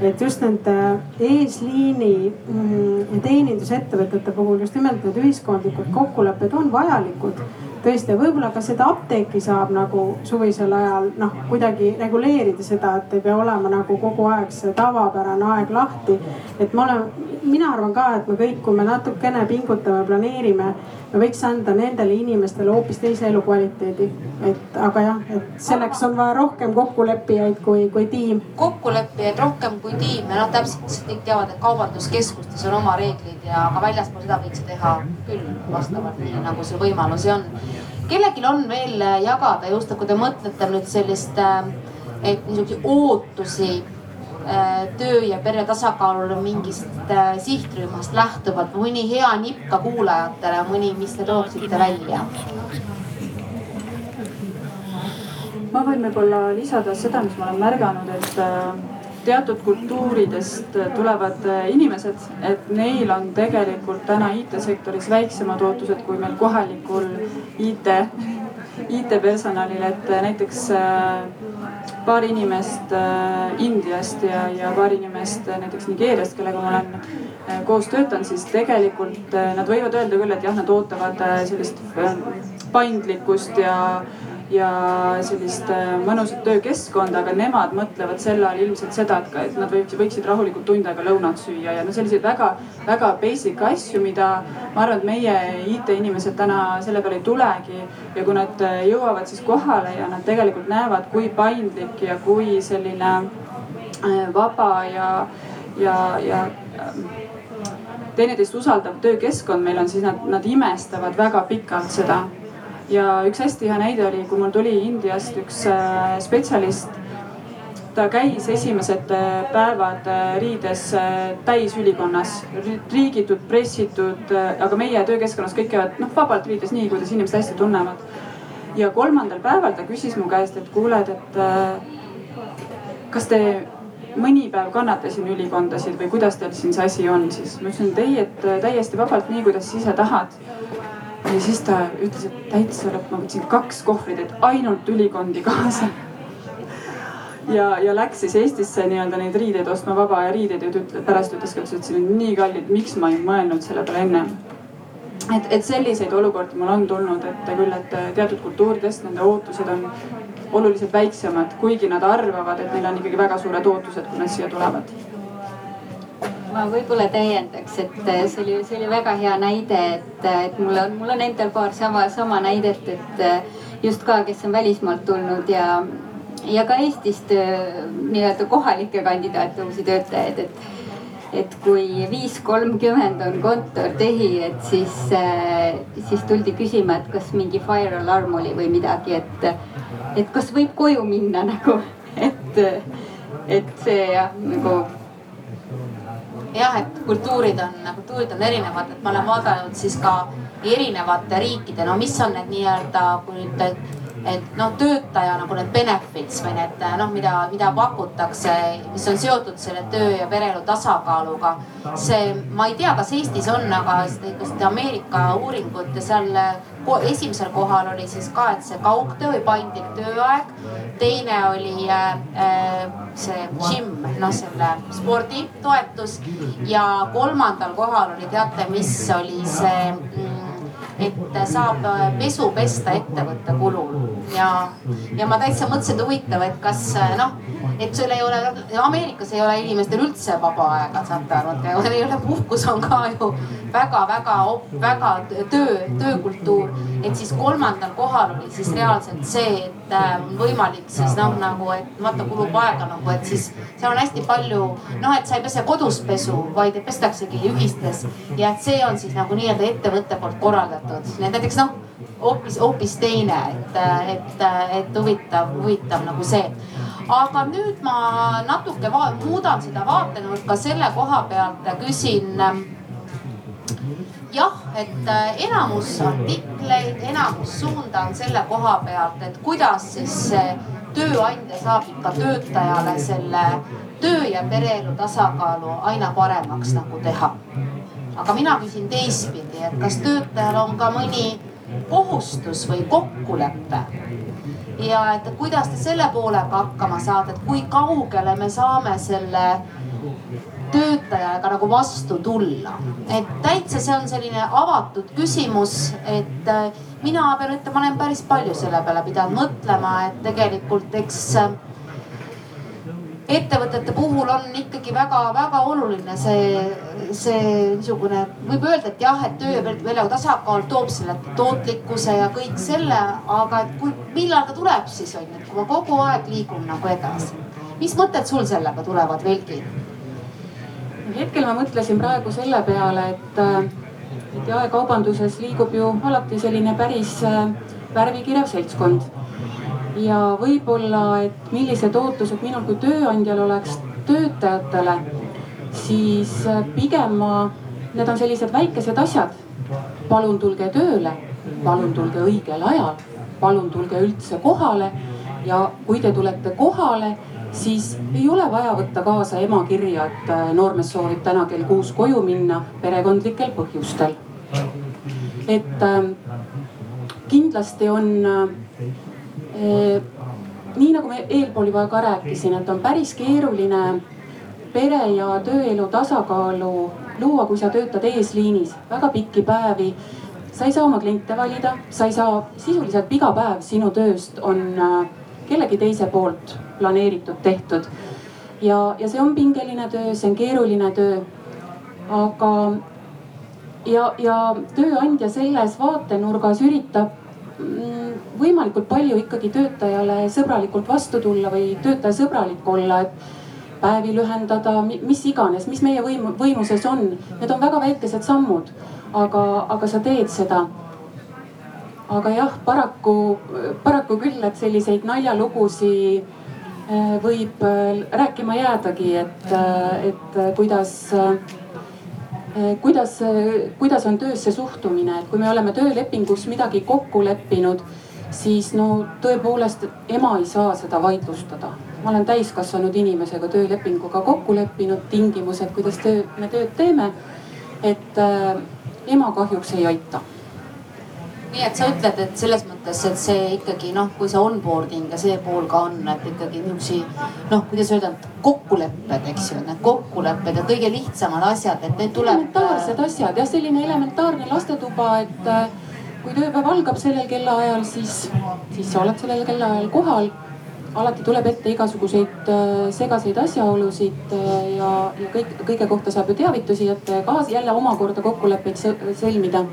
et just nende eesliini mm, teenindusettevõtete puhul just nimelt need ühiskondlikud kokkulepped on vajalikud tõesti, võib-olla ka seda apteeki saab nagu suvisel ajal noh, kuidagi reguleerida seda, et ei pea olema nagu kogu aeg see tavapärane aeg lahti. et ma olen, mina arvan ka, et me kõik, kui me natukene pingutame, planeerime, me võiks anda nendele inimestele hoopis teise elukvaliteedi. et aga jah, et selleks on vaja rohkem kokkuleppijaid kui, kui tiim. kokkuleppijaid rohkem kui tiim ja noh, täpselt kõik teavad, et kaubanduskeskustes on oma reeglid ja ka väljaspool seda võiks teha küll vastavalt nii nagu see võimalusi on kellelgi on veel äh, jagada just, kui te mõtlete nüüd sellist, äh, et niisuguseid ootusi äh, töö ja pere tasakaalule mingist sihtrühmast lähtuvalt, mõni hea nipp ka kuulajatele, mõni, mis te tooksite välja? ma võin võib-olla lisada seda, mis ma olen märganud, et teatud kultuuridest tulevad inimesed, et neil on tegelikult täna IT-sektoris väiksemad ootused kui meil kohalikul IT, IT-personalil, et näiteks äh, paar inimest äh, Indiast ja, ja paar inimest näiteks Nigeeriast, kellega ma olen äh, koos töötanud, siis tegelikult nad võivad öelda küll, et jah, nad ootavad sellist paindlikkust ja ja sellist äh, mõnusat töökeskkonda, aga nemad mõtlevad sel ajal ilmselt seda, et, et nad võiksid, võiksid rahulikult tund aega lõunat süüa ja no selliseid väga-väga basic asju, mida ma arvan, et meie IT-inimesed täna selle peale ei tulegi. ja kui nad äh, jõuavad siis kohale ja nad tegelikult näevad, kui paindlik ja kui selline äh, vaba ja, ja, ja teineteist usaldav töökeskkond meil on, siis nad, nad imestavad väga pikalt seda ja üks hästi hea näide oli, kui mul tuli Indiast üks äh, spetsialist. ta käis esimesed äh, päevad äh, riides täisülikonnas, riigitud, pressitud, aga meie töökeskkonnas kõik käivad noh vabalt riides, nii kuidas inimesed hästi tunnevad. ja kolmandal päeval ta küsis mu käest, et kuule, et kas te mõni päev kannate siin ülikondasid või kuidas teil siin see asi on, siis ma ütlesin, et ei, et täiesti vabalt, nii kuidas ise tahad ja siis ta ütles, et täitsa lõpp, ma võtsin kaks kohvrit, et ainult ülikondi kaasa. ja, ja läks siis Eestisse nii-öelda neid riideid ostma, vaba aja riideid ja ütle, pärast ütles ka, et siin on nii kallid, miks ma ei mõelnud selle peale enne. et, et selliseid olukordi mul on tulnud, et küll, et teatud kultuuridest nende ootused on oluliselt väiksemad, kuigi nad arvavad, et neil on ikkagi väga suured ootused, kui nad siia tulevad ma võib-olla täiendaks, et äh, see oli, see oli väga hea näide, et, äh, et mul on, mul on endal paar sama, sama näidet, et äh, just ka, kes on välismaalt tulnud ja, ja ka Eestist nii-öelda kohalikke kandidaate, uusi töötajaid, et et kui viis kolmkümmend on kontortehi, et siis, siis tuldi küsima, et kas mingi fire alarm oli või midagi, et, et kas võib koju minna nagu, et, et see jah, nagu jah, et kultuurid on, kultuurid on erinevad, et ma olen vaadanud siis ka erinevate riikide, no mis on need nii-öelda, kui nüüd et noh, töötaja nagu need benefits või need noh, mida, mida pakutakse, mis on seotud selle töö ja pereelu tasakaaluga. see, ma ei tea, kas Eestis on, aga seda Ameerika uuringut ja seal esimesel kohal oli siis ka, et see kaugtöö või paindlik tööaeg. teine oli äh, see gym, noh selle sporditoetus ja kolmandal kohal oli teate, mis oli see mm, et saab pesu pesta ettevõtte kulul ja, ja ma täitsa mõtlesin, et huvitav, et kas noh, et sul ei ole, Ameerikas ei ole inimestel üldse vaba aega, saate aru, et ei ole puhkus on ka ju väga-väga, väga töö, töökultuur. et siis kolmandal kohal oli siis reaalselt see, et äh, on võimalik siis noh, nagu, et vaata kulub aega nagu, et siis seal on hästi palju noh, et sa ei pese kodus pesu, vaid pestaksegi ühistes ja et see on siis nagu nii-öelda ettevõtte poolt korraldatud. Et näiteks noh, hoopis, hoopis teine, et, et, et huvitav, huvitav nagu see. aga nüüd ma natuke muudan seda vaatenurka. Selle koha pealt ja küsin jah, et enamus artikleid, enamus suunda on selle koha pealt, et kuidas siis tööandja saab ikka töötajale selle töö ja pereelu tasakaalu aina paremaks nagu teha. Aga mina küsin teistpidi, et kas töötajal on ka mõni kohustus või kokkulepe? Ja et kuidas te selle poolega hakkama saate, et kui kaugele me saame selle töötajaga nagu vastu tulla. et täitsa see on selline avatud küsimus, et äh, mina pean ütlema, olen päris palju selle peale pidanud mõtlema, et tegelikult eks ettevõtete puhul on ikkagi väga-väga oluline see, see niisugune, võib öelda, et jah, et töö ja pereelu tasakaal toob selle tootlikkuse ja kõik selle, aga et kui, millal ta tuleb siis on ju, et kui ma kogu aeg liigun nagu edasi. mis mõtted sul sellega tulevad, Velgi? Hetkel ma mõtlesin praegu selle peale, et, et jaekaubanduses liigub ju alati selline päris äh, värvikirev seltskond ja võib-olla, et millised ootused minul kui tööandjal oleks töötajatele, siis äh, pigem ma, need on sellised väikesed asjad. palun tulge tööle, palun tulge õigel ajal, palun tulge üldse kohale ja kui te tulete kohale, siis ei ole vaja võtta kaasa ema kirja, et äh, noormees soovib täna kell kuus koju minna perekondlikel põhjustel. et äh, kindlasti on nii nagu ma eelpool juba ka rääkisin, et on päris keeruline pere ja tööelu tasakaalu luua, kui sa töötad eesliinis väga pikki päevi. sa ei saa oma kliente valida, sa ei saa, sisuliselt iga päev sinu tööst on äh, kellegi teise poolt planeeritud, tehtud. ja, ja see on pingeline töö, see on keeruline töö. aga ja, ja tööandja selles vaatenurgas üritab Mm, võimalikult palju ikkagi töötajale sõbralikult vastu tulla või töötajasõbralik olla, et päevi lühendada, mis iganes, mis meie võimu, võimuses on. Need on väga väikesed sammud, aga, aga sa teed seda. aga jah, paraku, paraku küll, et selliseid naljalugusi äh, võib äh, rääkima jäädagi, et, äh, et kuidas Eh, kuidas, kuidas on töösse suhtumine, et kui me oleme töölepingus midagi kokku leppinud, siis no tõepoolest ema ei saa seda vaidlustada. ma olen täiskasvanud inimesega töölepinguga kokku leppinud tingimused, kuidas töö, me tööd teeme. et äh, ema kahjuks ei aita nii et sa ütled, et selles mõttes, et see ikkagi noh, kui see onboarding ja see pool ka on, et ikkagi niisugusi noh, kuidas öelda, kokkulepped, eks ju, need kokkulepped ja kõige lihtsamad asjad, et need tuleb. elementaarsed asjad jah, selline elementaarne lastetuba, et äh, kui tööpäev algab sellel kellaajal, siis, siis sa oled sellel kellaajal kohal alati tuleb ette igasuguseid äh, segaseid asjaolusid äh, ja, ja kõik, kõige kohta saab ju teavitusi ette ka jälle omakorda kokkuleppeid sõlmida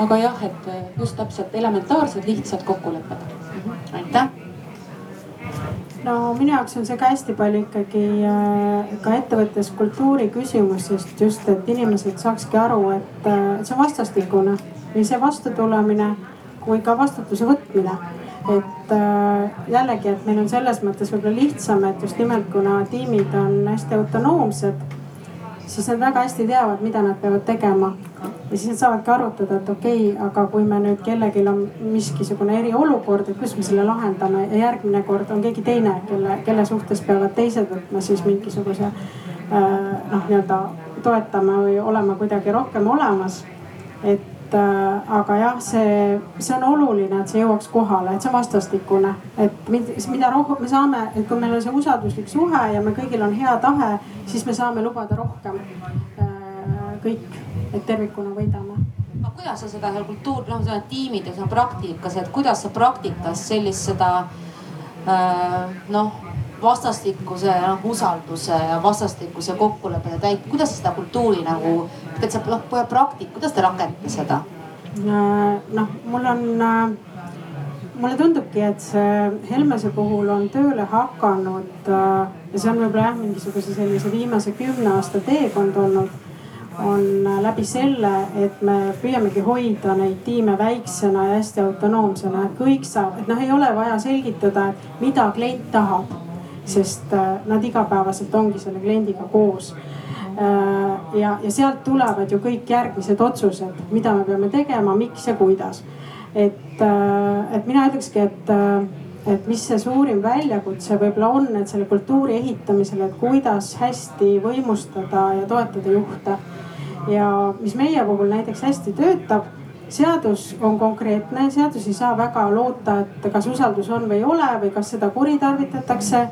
aga jah, et just täpselt elementaarsed lihtsad kokkulepped. aitäh no minu jaoks on see ka hästi palju ikkagi äh, ka ettevõttes kultuuri küsimus, sest just, et inimesed saakski aru, et äh, see on vastastikune, nii see vastutulemine kui ka vastutuse võtmine. et äh, jällegi, et meil on selles mõttes võib-olla lihtsam, et just nimelt kuna tiimid on hästi autonoomsed, siis nad väga hästi teavad, mida nad peavad tegema ja siis nad saavadki arutada, et okei okay,, aga kui me nüüd kellelgi on miskisugune eriolukord, et kuidas me selle lahendame ja järgmine kord on keegi teine, kelle, kelle suhtes peavad teised võtma siis mingisuguse äh, noh, nii-öelda toetama või olema kuidagi rohkem olemas. et äh, aga jah, see, see on oluline, et see jõuaks kohale, et see on vastastikune, et mida rohkem me saame, et kui meil on see usalduslik suhe ja me kõigil on hea tahe, siis me saame lubada rohkem äh, kõik et tervikuna võidame. no kuidas sa seda seal kultuur, noh, sa oled tiimides, no praktikas, et kuidas sa praktikas sellist seda äh, noh vastastikuse noh, usalduse ja vastastikuse kokkulepete täit-, kuidas seda kultuuri nagu, sa noh, praktik, kuidas te rakendate seda? Äh, noh, mul on, äh, mulle tundubki, et see Helmese puhul on tööle hakanud äh, ja see on võib-olla jah, mingisuguse sellise viimase kümne aasta teekond olnud on läbi selle, et me püüamegi hoida neid tiime väiksena ja hästi autonoomsena, et kõik saab, et noh, ei ole vaja selgitada, mida klient tahab, sest nad igapäevaselt ongi selle kliendiga koos ja, ja sealt tulevad ju kõik järgmised otsused, mida me peame tegema, miks ja kuidas. et, äh, et mina ütlekski, et, et mis see suurim väljakutse võib-olla on, et selle kultuuri ehitamisel, et kuidas hästi võimustada ja toetada juhte ja mis meie puhul näiteks hästi töötab seadus on konkreetne, seadus ei saa väga loota, et kas usaldus on või ei ole või kas seda kuritarvitatakse.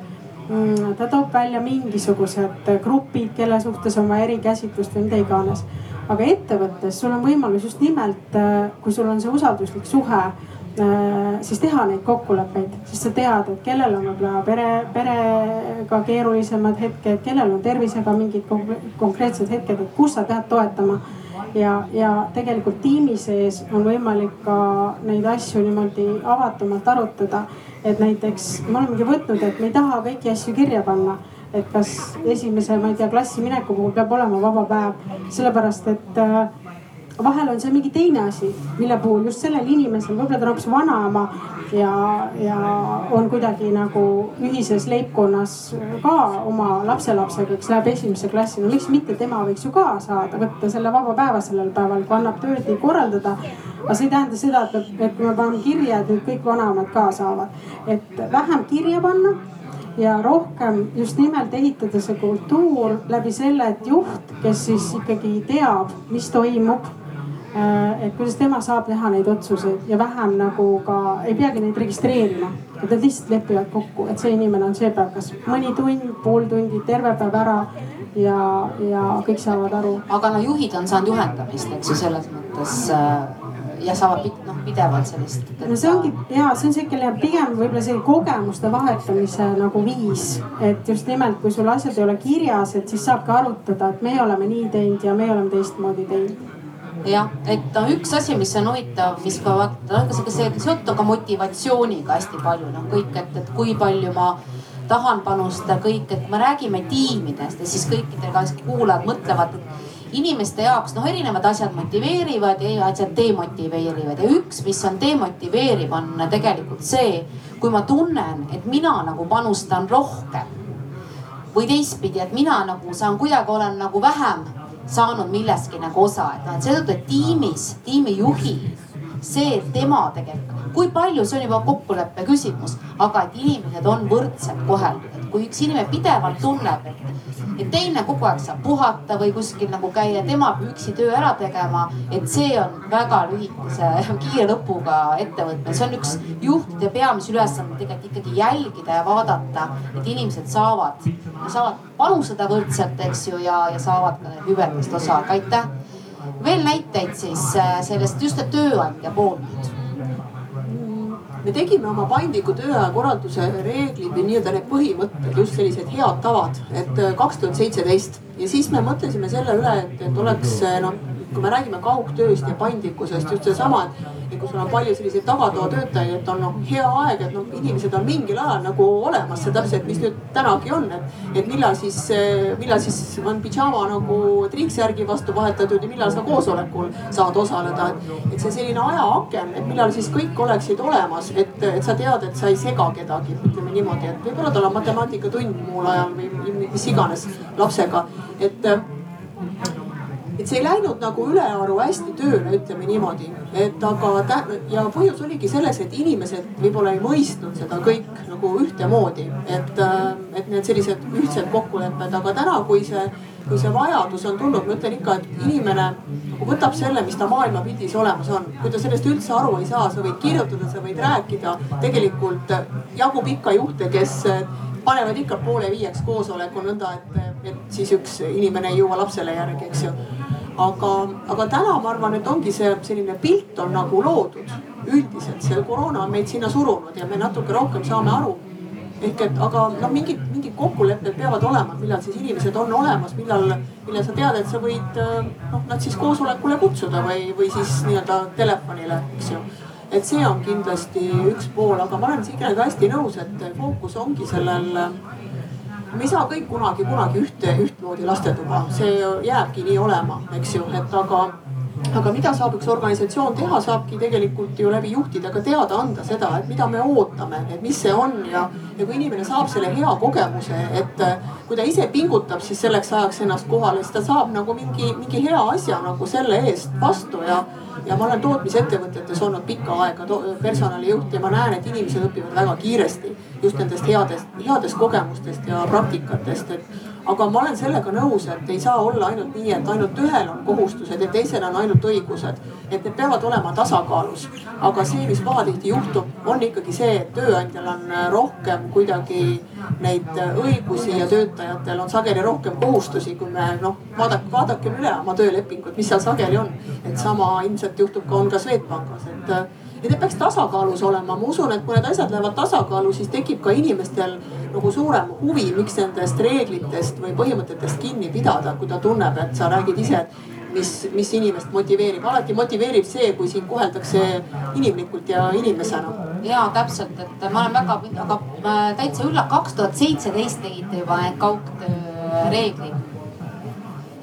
Mm, ta toob välja mingisugused grupid, kelle suhtes on vaja erikäsitlust või mida iganes. aga ettevõttes sul on võimalus just nimelt, kui sul on see usalduslik suhe Äh, siis teha neid kokkuleppeid, sest sa tead, et kellel on võib-olla pere, perega keerulisemad hetked, kellel on tervisega mingid konkreetsed hetked, et kus sa pead toetama. ja, ja tegelikult tiimi sees on võimalik ka neid asju niimoodi avatumalt arutada. Et näiteks me olemegi võtnud, et me ei taha kõiki asju kirja panna. Et kas esimese, ma ei tea, klassi mineku puhul peab olema vaba päev, sellepärast et äh, vahel on see mingi teine asi, mille puhul just sellel inimesel, võib-olla ta on hoopis vanaema ja, ja on kuidagi nagu ühises leibkonnas ka oma lapselapsega, kes läheb esimesse klassi. no miks mitte, tema võiks ju ka saada võtta selle vaba päeva sellel päeval, kui annab tööd korraldada. aga see ei tähenda seda, et, et kui me paneme kirja, et nüüd kõik vanemad ka saavad, et vähem kirja panna ja rohkem just nimelt ehitada see kultuur läbi selle, et juht, kes siis ikkagi teab, mis toimub et kuidas tema saab teha neid otsuseid ja vähem nagu ka ei peagi neid registreerima. et nad lihtsalt lepivad kokku, et see inimene on see päev, kas mõni tund, pool tundi, terve päev ära ja, ja kõik saavad aru. aga no juhid on saanud juhendamist, eks ju selles mõttes äh, ja saavad noh pidevalt sellist. no see ongi ja see on siukene pigem võib-olla selline kogemuste vahetamise nagu viis, et just nimelt, kui sul asjad ei ole kirjas, et siis saabki arutada, et meie oleme nii teinud ja meie oleme teistmoodi teinud jah, et üks asi, mis on huvitav, mis ka vaata, see, see seotud ka motivatsiooniga hästi palju noh, kõik, et, et kui palju ma tahan panustada kõik, et me räägime tiimidest ja siis kõikidel ka kuulajad mõtlevad, inimeste jaoks noh, erinevad asjad motiveerivad ja asjad demotiveerivad. Ja üks, mis on demotiveeriv, on tegelikult see, kui ma tunnen, et mina nagu panustan rohkem või teistpidi, et mina nagu saan kuidagi olen nagu vähem saanud millestki nagu osa, et noh, et seetõttu, et tiimis, tiimijuhi, see, et tema tegelikult, kui palju, see on juba kokkuleppe küsimus, aga et inimesed on võrdselt koheldud, et kui üks inimene pidevalt tunneb, et et teine kogu aeg saab puhata või kuskil nagu käia, tema peab üksi töö ära tegema. et see on väga lühikese, kiire lõpuga ettevõtmine, see on üks juhtide peamisi ülesandeid tegelikult ikkagi jälgida ja vaadata, et inimesed saavad, saavad panustada võrdselt, eks ju, ja, ja saavad ka hüvedest osa, aga aitäh. Veel näiteid siis äh, sellest just tööandja poolt. Me tegime oma paindliku tööaja korralduse reeglid või nii-öelda need põhimõtted, just sellised head tavad, et äh, kaks tuhat seitseteist. Ja siis me mõtlesime selle üle, et, et oleks äh, noh kui me räägime kaugtööst ja paindlikkusest, just seesama, et, kui sul on palju selliseid tagatoatöötajaid, et on noh, hea aeg, et noh, inimesed on mingil ajal nagu olemas, see täpselt, mis nüüd tänagi on, et, et millal siis, millal siis on pidžaama nagu trinksärgi vastu vahetatud ja millal sa koosolekul saad osaleda. et, et see selline ajaaken, et millal siis kõik oleksid olemas, et, et sa tead, et sa ei sega kedagi, ütleme niimoodi, et võib-olla tal on matemaatikatund muul ajal või mis iganes lapsega, et et see ei läinud nagu ülearu hästi tööle, ütleme niimoodi, et aga ja põhjus oligi selles, et inimesed võib-olla ei mõistnud seda kõik nagu ühtemoodi, et, et need sellised ühtsed kokkulepped, aga täna, kui see, kui see vajadus on tulnud, ma ütlen ikka, et inimene nagu võtab selle, mis ta maailmapildis olemas on. kui ta sellest üldse aru ei saa, sa võid kirjutada, sa võid rääkida, tegelikult jagub ikka juhte, kes panevad ikka poole viieks koosoleku nõnda, et, et siis üks inimene ei jõua lapsele järgi, eks ju aga, aga täna ma arvan, et ongi see selline pilt on nagu loodud üldiselt, see koroona on meid sinna surunud ja me natuke rohkem saame aru. ehk et, aga noh, mingid, mingid kokkulepped peavad olema, millal siis inimesed on olemas, millal, millal sa tead, et sa võid noh, nad siis koosolekule kutsuda või, või siis nii-öelda telefonile, eks ju et see on kindlasti üks pool, aga ma olen Signega hästi nõus, et fookus ongi sellel me ei saa kõik kunagi, kunagi ühte, ühtmoodi lastetuba, see jääbki nii olema, eks ju, et aga aga mida saab üks organisatsioon teha, saabki tegelikult ju läbi juhtidega teada anda seda, et mida me ootame, et mis see on. Ja, ja kui inimene saab selle hea kogemuse, et kui ta ise pingutab, siis selleks ajaks ennast kohale, siis ta saab nagu mingi, mingi hea asja nagu selle eest vastu. Ja ja ma olen tootmisettevõtetes olnud pikka aega personalijuht ja ma näen, et inimesed õpivad väga kiiresti just nendest headest, headest kogemustest ja praktikatest, et. aga ma olen sellega nõus, et ei saa olla ainult nii, et ainult ühel on kohustused ja teisel on ainult õigused. et need peavad olema tasakaalus. aga see, mis pahatihti juhtub, on ikkagi see, et tööandjal on rohkem kuidagi neid õigusi ja töötajatel on sageli rohkem kohustusi, kui me noh, vaadake, vaadakem üle oma töölepingut, mis seal sageli on. et sama ilmselt juhtub ka, on ka Swedbankis, et ja need peaks tasakaalus olema, ma usun, et kui need asjad lähevad tasakaalu, siis tekib ka inimestel nagu suurem huvi, miks nendest reeglitest või põhimõtetest kinni pidada, kui ta tunneb, et sa räägid ise, et mis, mis inimest motiveerib. alati motiveerib see, kui sind koheldakse inimlikult ja inimesena. ja täpselt, et ma olen väga, aga täitsa üllatunud, kaks tuhat seitseteist tegite juba need kaugtöö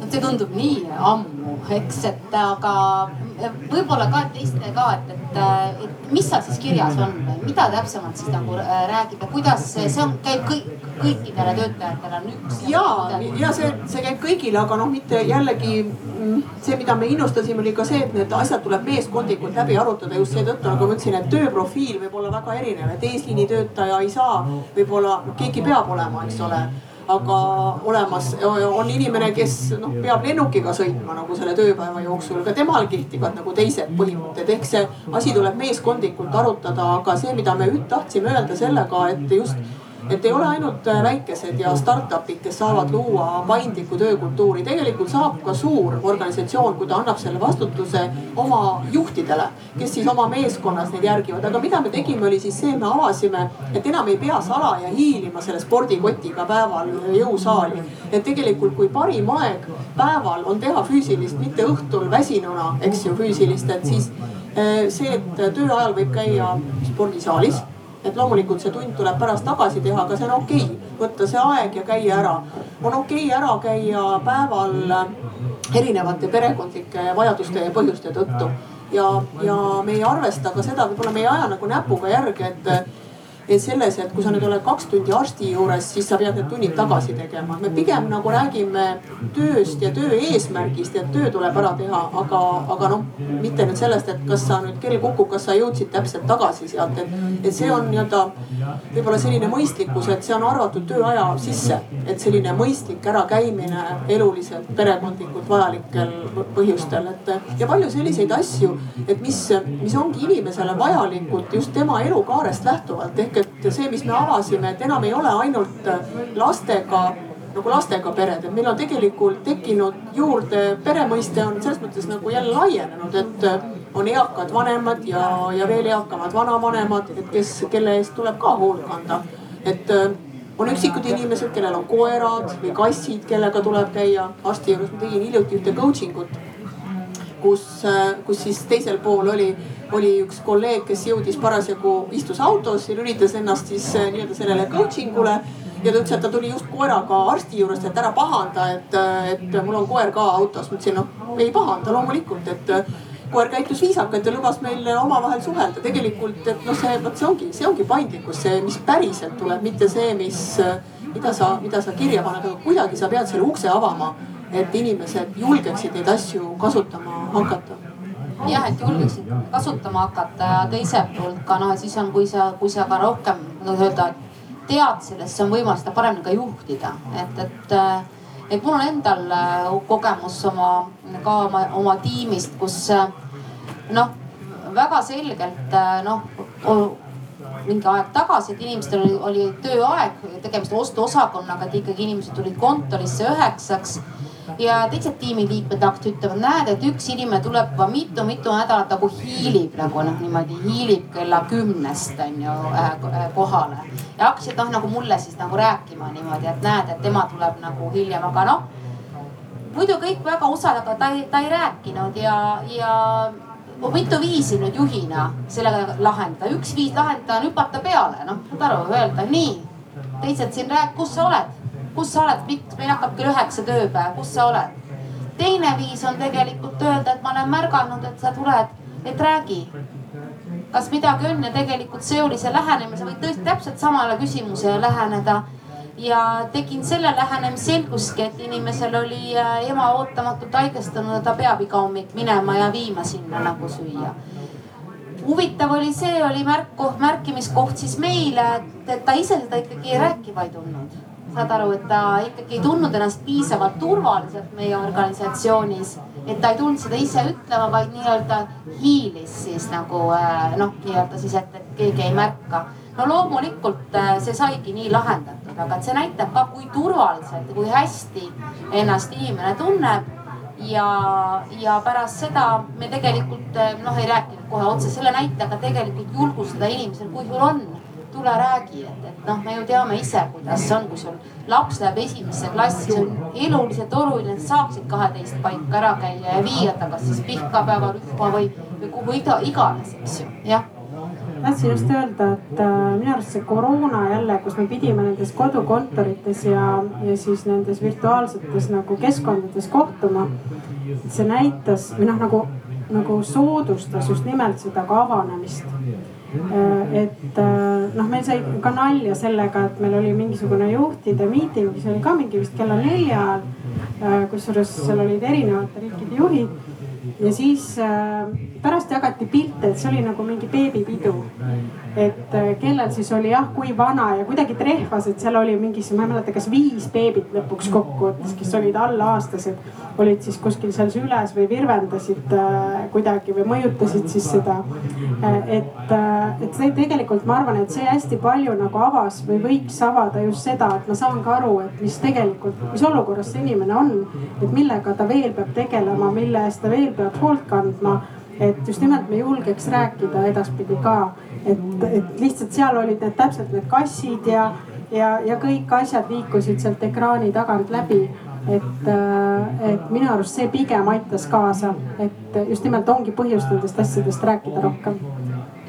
reeglid. see tundub nii ammu, eks, et aga võib-olla ka teiste ka, et, et, et mis seal siis kirjas on, mida täpsemalt siis nagu äh, räägib ja kuidas see, see on, käib kõik, kõikidele töötajatele on üks. ja, ja see, see käib kõigile, aga noh, mitte jällegi mm, see, mida me innustasime, oli ka see, et need asjad tuleb meeskondlikult läbi arutada just seetõttu, nagu ma ütlesin, et tööprofiil võib olla väga erinev, et eesliinitöötaja ei saa, võib-olla noh, keegi peab olema, eks ole aga olemas on inimene, kes noh, peab lennukiga sõitma nagu selle tööpäeva jooksul, ka temal kehtivad nagu teised põhimõtted, ehk see asi tuleb meeskondlikult arutada, aga see, mida me tahtsime öelda sellega, et just et ei ole ainult äh, väikesed ja startup'id, kes saavad luua paindlikku töökultuuri, tegelikult saab ka suur organisatsioon, kui ta annab selle vastutuse oma juhtidele, kes siis oma meeskonnas neid järgivad. aga mida me tegime, oli siis see, me avasime, et enam ei pea salaja hiilima selle spordikotiga päeval jõusaali. et tegelikult, kui parim aeg päeval on teha füüsilist, mitte õhtul väsinuna, eks ju, füüsilist, et siis äh, see, et töö ajal võib käia spordisaalis et loomulikult see tund tuleb pärast tagasi teha, aga see on okei okay. võtta see aeg ja käia ära. on okei okay ära käia päeval erinevate perekondlike vajaduste ja põhjuste tõttu ja, ja me ei arvesta ka seda, võib-olla me ei aja nagu näpuga järge, et et selles, et kui sa nüüd oled kaks tundi arsti juures, siis sa pead need tunnid tagasi tegema. me pigem nagu räägime tööst ja töö eesmärgist ja töö tuleb ära teha, aga, aga noh, mitte nüüd sellest, et kas sa nüüd kell kukub, kas sa jõudsid täpselt tagasi sealt, et, et see on nii-öelda võib-olla selline mõistlikkus, et see on arvatud tööaja sisse, et selline mõistlik ärakäimine eluliselt, perekondlikult vajalikel põhjustel, et ja palju selliseid asju, et mis, mis ongi inimesele vajalikud just tema elukaarest lähtuvalt ehk ehk et see, mis me avasime, et enam ei ole ainult lastega nagu lastega pered, et meil on tegelikult tekkinud juurde, pere mõiste on selles mõttes nagu jälle laienenud, et on eakad vanemad ja, ja veel eakamad vanavanemad, et kes, kelle eest tuleb ka hoolt kanda. et on üksikud inimesed, kellel on koerad või kassid, kellega tuleb käia arsti juures. ma tegin hiljuti ühte coaching ut kus, kus siis teisel pool oli, oli üks kolleeg, kes jõudis parasjagu, istus autos ja lülitas ennast siis nii-öelda sellele coaching ule ja ta ütles, et ta tuli just koeraga arsti juurest, et ära pahanda, et, et mul on koer ka autos. ma ütlesin, noh ei pahanda loomulikult, et koer käitus viisakalt ja lubas meil omavahel suhelda. tegelikult, et noh, see vot see ongi, see ongi paindlikkus, see, mis päriselt tuleb, mitte see, mis, mida sa, mida sa kirja paned, aga kuidagi sa pead selle ukse avama, et inimesed julgeksid neid asju kasutama hakata? Jah, et julgeksid kasutama hakata ja teiselt poolt ka noh, siis on, kui sa, kui sa ka rohkem nagu öelda, et tead sellest, siis on võimalik seda paremini ka juhtida, et, et äh, et mul on endal äh, kogemus oma, ka oma, oma tiimist, kus äh, noh, väga selgelt noh, mingi aeg tagasi, et inimestel oli, oli tööaeg, tegemist ostuosakonnaga, et ikkagi inimesed tulid kontorisse üheksaks ja teised tiimiliikmed hakkasid ütlema, näed, et üks inimene tuleb juba mitu-mitu nädalat nagu hiilib nagu noh, niimoodi hiilib kella kümnest on ju äh, kohale. ja hakkasid noh nagu mulle siis nagu rääkima niimoodi, et näed, et tema tuleb nagu hiljem, aga noh. muidu kõik väga osad, aga ta ei, ta ei rääkinud ja, ja mitu viisi nüüd juhina sellega lahendada, üks viis lahendada on hüpata peale, noh saad aru, öelda nii. teised siin rääk-, kus sa oled kus sa oled, miks meil hakkab kell üheksa tööpäev, kus sa oled? teine viis on tegelikult öelda, et ma olen märganud, et sa tuled, et räägi. kas midagi on ja tegelikult see oli see lähenemine, sa võid tõesti täpselt samale küsimusele läheneda ja tegin selle lähenemise selguski, et inimesel oli äh, ema ootamatult haigestunud ja ta peab iga hommik minema ja viima sinna nagu süüa. huvitav oli see, oli märku, märkimiskoht siis meile, et, ta ise seda ikkagi rääkima ei tulnud saad aru, et ta ikkagi ei tundnud ennast piisavalt turvaliselt meie organisatsioonis. et ta ei tulnud seda ise ütlema, vaid nii-öelda hiilis siis nagu äh, noh, nii-öelda siis, et, et keegi ei märka. no loomulikult äh, see saigi nii lahendatud, aga et see näitab ka, kui turvaliselt ja kui hästi ennast inimene tunneb ja, ja pärast seda me tegelikult äh, noh, ei rääkinud kohe otse selle näite, aga tegelikult julgustada inimesel, kui sul on tule räägi, et, et noh, me ju teame ise, kuidas on, kui sul laps läheb esimesse klassi, see on eluliselt oluline, et saaksid kaheteist paika ära käia ja viia ta kas siis pihkapäevarühma või, või kuhu iga, iganes, eks ju, jah tahtsin just öelda, et äh, minu arust see koroona jälle, kus me pidime nendes kodukontorites ja, ja siis nendes virtuaalsetes nagu keskkondades kohtuma. see näitas või noh, nagu, nagu soodustas just nimelt seda ka avanemist et äh, noh, meil sai ka nalja sellega, et meil oli mingisugune juhtide miiting, mis oli ka mingi vist kella nelja ajal. Äh, kusjuures seal olid erinevate riikide juhid ja siis äh, pärast jagati pilte, et see oli nagu mingi beebipidu. et äh, kellel siis oli jah, kui vana ja kuidagi trehvas, et seal oli mingis, ma ei mäleta, kas viis beebit lõpuks kokkuvõttes, kes olid allaaastased. olid siis kuskil seal süles või virvendasid äh, kuidagi või mõjutasid siis seda. et, et see tegelikult, ma arvan, et see hästi palju nagu avas või võiks avada just seda, et ma saan ka aru, et mis tegelikult, mis olukorras see inimene on. et millega ta veel peab tegelema, mille eest ta veel peab hoolt kandma et just nimelt me julgeks rääkida edaspidi ka, et, et lihtsalt seal olid need täpselt need kassid ja, ja, ja kõik asjad liikusid sealt ekraani tagant läbi. et, äh, et minu arust see pigem aitas kaasa, et just nimelt ongi põhjust nendest asjadest rääkida rohkem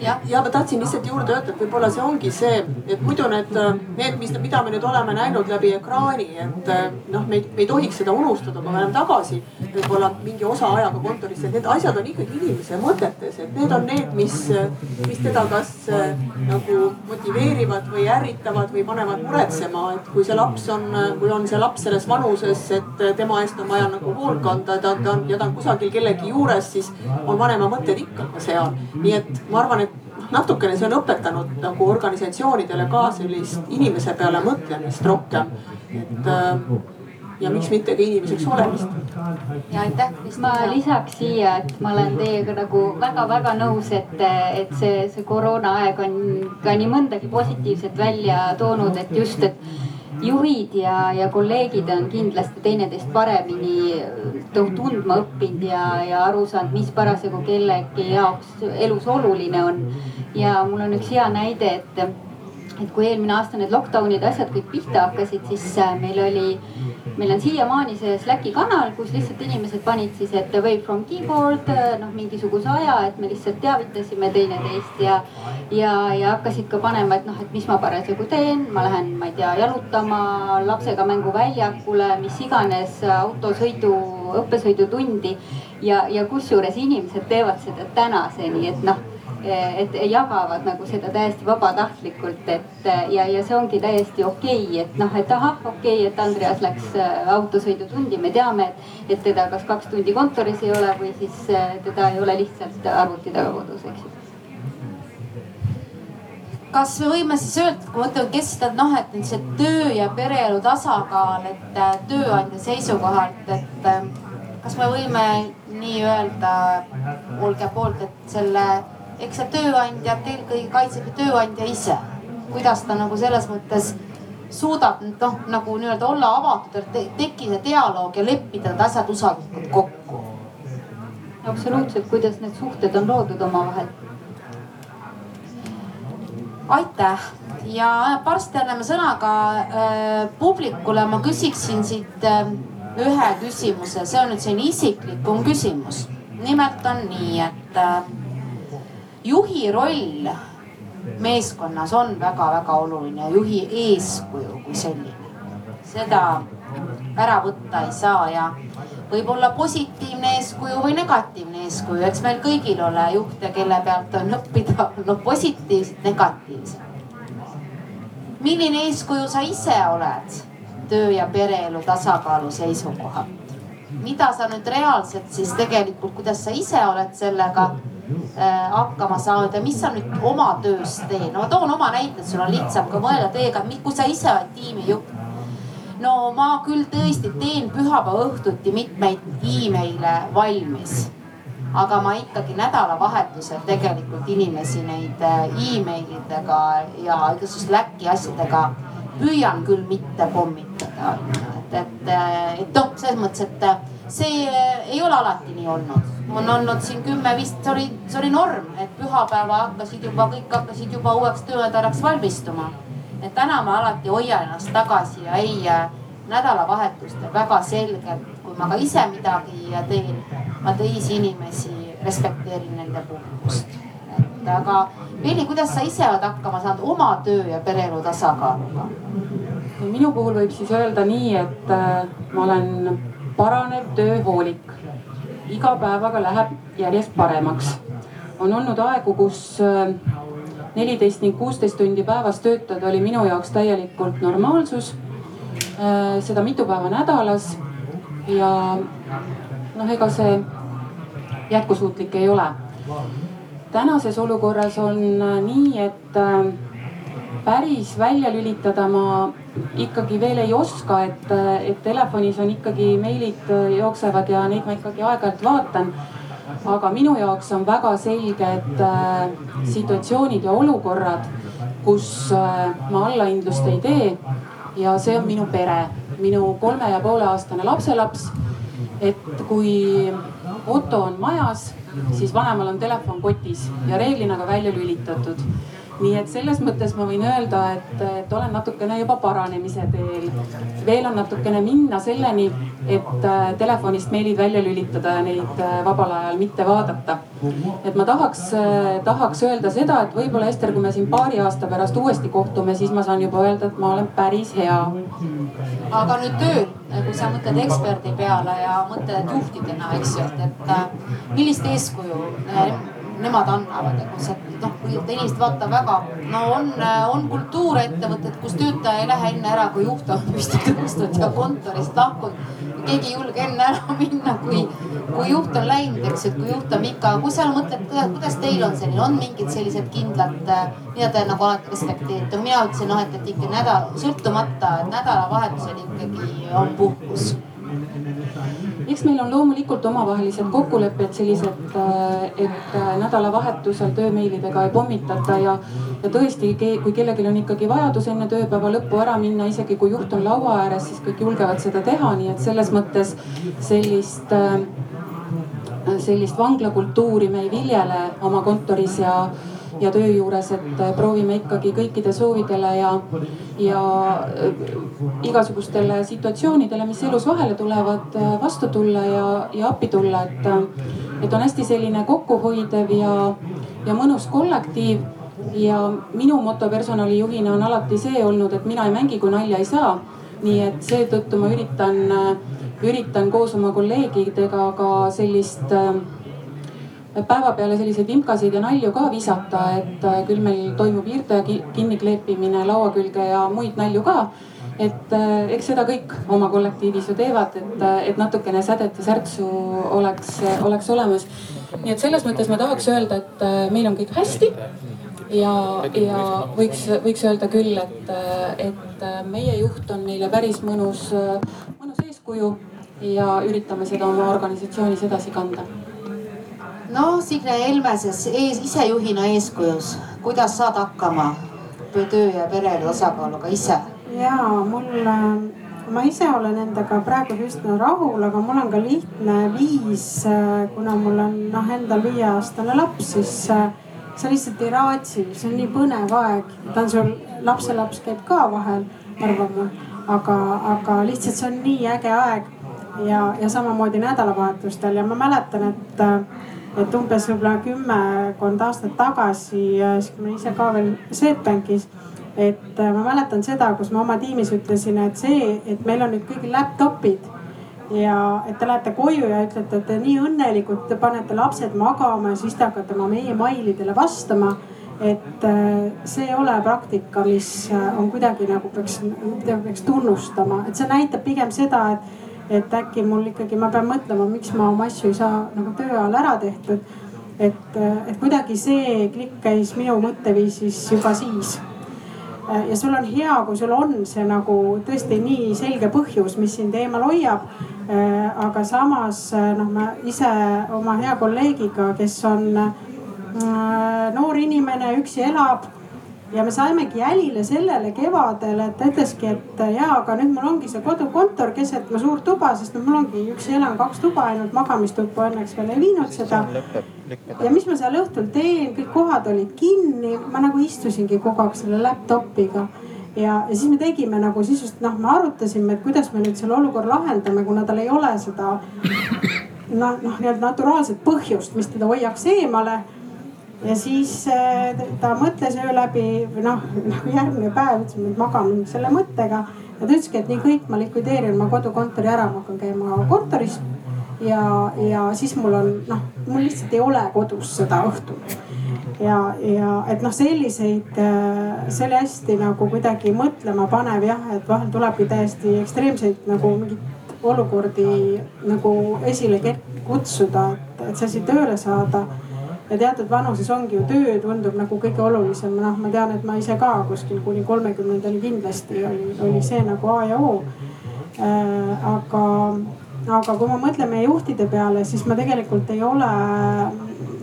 ja, ja ma tahtsin lihtsalt juurde öelda, et võib-olla see ongi see, et muidu need, need, mis, mida me nüüd oleme näinud läbi ekraani, et noh, me me ei tohiks seda unustada, kui me läheme tagasi võib-olla mingi osa ajaga kontorisse, et need asjad on ikkagi inimese mõtetes, et need on need, mis, mis teda kas nagu motiveerivad või ärritavad või panevad muretsema, et kui see laps on, kui on see laps selles vanuses, et tema eest on vaja nagu hoolt kanda, ta, ta on ja ta on kusagil kellegi juures, siis on vanema mõtted ikka seal. nii et ma arvan, et natukene see on õpetanud nagu organisatsioonidele ka sellist inimese peale mõtlemist rohkem. et äh, ja miks mitte ka inimeseks olemist. ja aitäh, ma lisaks siia, et ma olen teiega nagu väga-väga nõus, et, et see, see koroonaaeg on ka nii mõndagi positiivset välja toonud, et just, et juhid ja, ja kolleegid on kindlasti teineteist paremini tundma õppinud ja, ja aru saanud, mis parasjagu kellegi jaoks elus oluline on. ja mul on üks hea näide, et et kui eelmine aasta need lockdown'id, asjad kõik pihta hakkasid, siis meil oli meil on siiamaani see Slacki kanal, kus lihtsalt inimesed panid siis ette wave from keyboard, noh mingisuguse aja, et me lihtsalt teavitasime teineteist ja. ja, ja hakkasid ka panema, et noh, et mis ma parasjagu teen, ma lähen, ma ei tea, jalutama lapsega mänguväljakule, mis iganes autosõidu, õppesõidutundi. ja, ja kusjuures inimesed teevad seda tänaseni, et noh et jagavad nagu seda täiesti vabatahtlikult, et ja, ja see ongi täiesti okei okay,, et noh, et ahah, okei okay,, et Andreas läks äh, autosõidutundi, me teame, et, et teda kas kaks tundi kontoris ei ole või siis teda ei ole lihtsalt arvuti taga kodus, eks ju. Kas me võime siis öelda, kui mõtleme, kes seda noh, et nüüd see töö ja pereelu tasakaal, et tööandja seisukohalt, et kas me võime nii öelda, olge poolt, et selle eks see tööandjat eelkõige kaitseb ju tööandja ise. kuidas ta nagu selles mõttes suudab noh, nagu nii-öelda olla avatud, et tekkida dialoog ja leppida need asjad usalduslikult kokku. absoluutselt, kuidas need suhted on loodud omavahel. aitäh ja varsti anname sõna ka äh, publikule. ma küsiksin siit äh, ühe küsimuse, see on nüüd selline isiklikum küsimus. nimelt on nii, et äh, juhi roll meeskonnas on väga-väga oluline juhi eeskuju kui selline. seda ära võtta ei saa ja võib olla positiivne eeskuju või negatiivne eeskuju, eks meil kõigil ole juhte, kelle pealt on õppida no positiivset, negatiivset. milline eeskuju sa ise oled töö ja pereelu tasakaalu seisukohalt? Mida sa nüüd reaalselt siis tegelikult, kuidas sa ise oled sellega Äh, hakkama saanud ja mis sa nüüd oma töös teed? no ma toon oma näite, et sul on lihtsam ka mõelda teiega, kui sa ise oled tiimijuht. no ma küll tõesti teen pühapäeva õhtuti mitmeid email'e valmis aga ma ikkagi nädalavahetusel tegelikult inimesi neid äh, emailidega ja igasuguste Slacki asjadega püüan küll mitte pommitada. et, et, et noh, selles mõttes, et see ei ole alati nii olnud on olnud siin kümme vist, see oli, see oli norm, et pühapäeva hakkasid juba, kõik hakkasid juba uueks töönädalaks valmistuma. et täna ma alati hoian ennast tagasi ja ei äh, nädalavahetustel väga selgelt, kui ma ka ise midagi teen, ma teisi inimesi respekteerin nende puhkust. et aga Veli, kuidas sa ise oled hakkama saanud oma töö ja pereelu tasakaaluga? minu puhul võib siis öelda nii, et ma olen paranev tööhoolik iga päevaga läheb järjest paremaks. on olnud aegu, kus äh, neliteist ning kuusteist tundi päevas töötada oli minu jaoks täielikult normaalsus. Äh, seda mitu päeva nädalas ja noh, ega see jätkusuutlik ei ole. tänases olukorras on äh, nii, et päris välja lülitada ma ikkagi veel ei oska, et, et telefonis on ikkagi meilid jooksevad ja neid ma ikkagi aeg-ajalt vaatan. aga minu jaoks on väga selge, et äh, situatsioonid ja olukorrad, kus äh, ma allahindlust ei tee ja see on minu pere, minu kolme ja poole aastane lapselaps. et kui Otto on majas, siis vanemal on telefon kotis ja reeglina ka välja lülitatud nii et selles mõttes ma võin öelda, et, et olen natukene juba paranemise teel. veel on natukene minna selleni, et äh, telefonist meilid välja lülitada ja neid äh, vabal ajal mitte vaadata. et ma tahaks, äh, tahaks öelda seda, et võib-olla Ester, kui me siin paari aasta pärast uuesti kohtume, siis ma saan juba öelda, et ma olen päris hea. aga nüüd tööl, kui sa mõtled eksperdi peale ja mõtled juhtidena, eks ju, et, et millist eeskuju nemad annavad, et kus, et noh, inimesed vaata väga, no on, on kultuurettevõtted, kus töötaja ei lähe enne ära, kui juht on püsti tõusnud ja kontorist lahkunud. keegi ei julge enne ära minna, kui, kui juht on läinud, eks ju, et kui juht on ikka, kui sa mõtled, kuidas teil on selline, on mingid sellised kindlad, mida te nagu alati respekteerite? mina ütlesin noh, et, et ikka nädal, sõltumata, et nädalavahetusel ikkagi on puhkus eks meil on loomulikult omavahelised kokkulepped sellised, äh, et äh, nädalavahetusel töömeilidega ei pommitata ja, ja tõesti, kui kellelgi on ikkagi vajadus enne tööpäeva lõppu ära minna, isegi kui juht on laua ääres, siis kõik julgevad seda teha, nii et selles mõttes sellist äh, sellist vanglakultuuri me ei viljele oma kontoris ja, ja töö juures, et proovime ikkagi kõikide soovidele ja, ja igasugustele situatsioonidele, mis elus vahele tulevad, vastu tulla ja, ja appi tulla, et, et on hästi selline kokkuhoidev ja, ja mõnus kollektiiv ja minu moto personalijuhina on alati see olnud, et mina ei mängi, kui nalja ei saa. nii et seetõttu ma üritan, üritan koos oma kolleegidega ka sellist päevapeale selliseid vimkasid ja nalju ka visata, et küll meil toimub hiirte kinnikleepimine laua külge ja muid nalju ka. et eks seda kõik oma kollektiivis ju teevad, et, et natukene sädet ja särtsu oleks, oleks olemas. nii et selles mõttes ma tahaks öelda, et meil on kõik hästi ja, ja võiks, võiks öelda küll, et, et meie juht on meile päris mõnus, mõnus eeskuju ja üritame seda oma organisatsioonis edasi kanda. No Signe Helmeses ees, isejuhina eeskujus, kuidas saad hakkama töö ja pereelu tasakaaluga ise? ja mul, ma ise olen endaga praegu üsna rahul, aga mul on ka lihtne viis, kuna mul on noh endal viieaastane laps, siis sa lihtsalt ei raatsi, see on nii põnev aeg. ta on sul, lapselaps käib ka vahel, arvan ma. aga, aga lihtsalt see on nii äge aeg ja, ja samamoodi nädalavahetustel ja ma mäletan, et, et umbes võib-olla kümmekond aastat tagasi, siis kui ma ise ka veel Swedbankis et ma mäletan seda, kus ma oma tiimis ütlesin, et see, et meil on nüüd kõigil laptop'id ja et te lähete koju ja ütlete, et te nii õnnelikud, te panete lapsed magama ja siis te hakkate oma meie mailidele vastama. et äh, see ei ole praktika, mis äh, on kuidagi nagu peaks, peaks tunnustama, et see näitab pigem seda, et, et äkki mul ikkagi, ma pean mõtlema, miks ma oma asju ei saa nagu töö ajal ära tehtud. et, et kuidagi see klikk käis minu mõtteviisis juba siis ja sul on hea, kui sul on see nagu tõesti nii selge põhjus, mis sind eemal hoiab aga samas noh, ma ise oma hea kolleegiga, kes on äh, noor inimene, üksi elab ja me saimegi jälile sellele kevadel, et ta ütleski, et ja, aga nüüd mul ongi see kodukontor keset mu suurt tuba, sest no mul ongi üksi elan kaks tuba ainult, magamistuppa õnneks veel ei viinud seda. ja mis ma seal õhtul teen, kõik kohad olid kinni, ma nagu istusingi kogu aeg selle laptop'iga ja, ja siis me tegime nagu sisust, noh, me arutasime, et kuidas me nüüd selle olukorra lahendame, kuna tal ei ole seda noh, noh nii-öelda naturaalset põhjust, mis teda hoiaks eemale. Ja siis äh, ta mõtles öö läbi või noh, nagu järgmine päev ütlesime, et magame selle mõttega. ja ta ütleski, et nii kõik, ma likvideerin oma kodukontori ära, ma hakkan käima kontoris. ja, ja siis mul on noh, mul lihtsalt ei ole kodus seda õhtul ja, ja et noh, selliseid, äh, see oli hästi nagu kuidagi mõtlema panev jah, et vahel tulebki täiesti ekstreemseid nagu mingeid olukordi nagu esile kutsuda, et, et see asi tööle saada. Ja teatud vanuses ongi ju töö tundub nagu kõige olulisem, noh, ma tean, et ma ise ka kuskil kuni kolmekümnendani kindlasti oli, oli see nagu A ja O äh,. aga, aga kui me mõtleme juhtide peale, siis ma tegelikult ei ole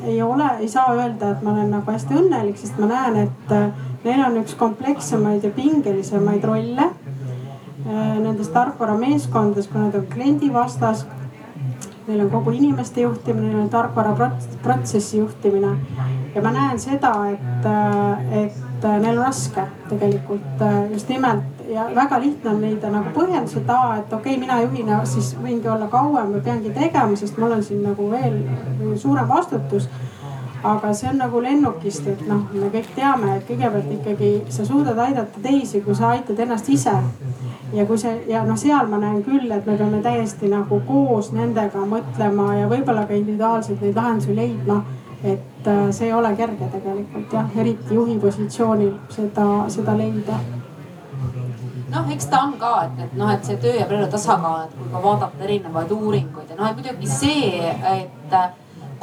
ei ole, ei saa öelda, et ma olen nagu hästi õnnelik, sest ma näen, et äh, neil on üks komplekssemaid ja pingelisemaid rolle äh, nendes tarkvarameeskondades, kui nad on kliendi vastas. Neil on kogu inimeste juhtimine, neil on tarkvara protsessi juhtimine ja ma näen seda, et, äh, et neil on raske tegelikult just nimelt ja väga lihtne on leida nagu põhjendus, et aa, et okei okay,, mina juhina siis võingi olla kauem või peangi tegema, sest mul on siin nagu veel suurem vastutus. aga see on nagu lennukist, et noh, me kõik teame, et kõigepealt ikkagi sa suudad aidata teisi, kui sa aitad ennast ise. Ja kui see ja noh, seal ma näen küll, et me peame täiesti nagu koos nendega mõtlema ja võib-olla ka individuaalselt neid lahendusi leidma et äh, see ei ole kerge tegelikult jah, eriti juhi positsioonil seda, seda leida noh, eks ta on ka, et, et noh, et see töö ja pereelu tasakaal, et kui ka vaadata erinevaid uuringuid ja noh, et muidugi see, et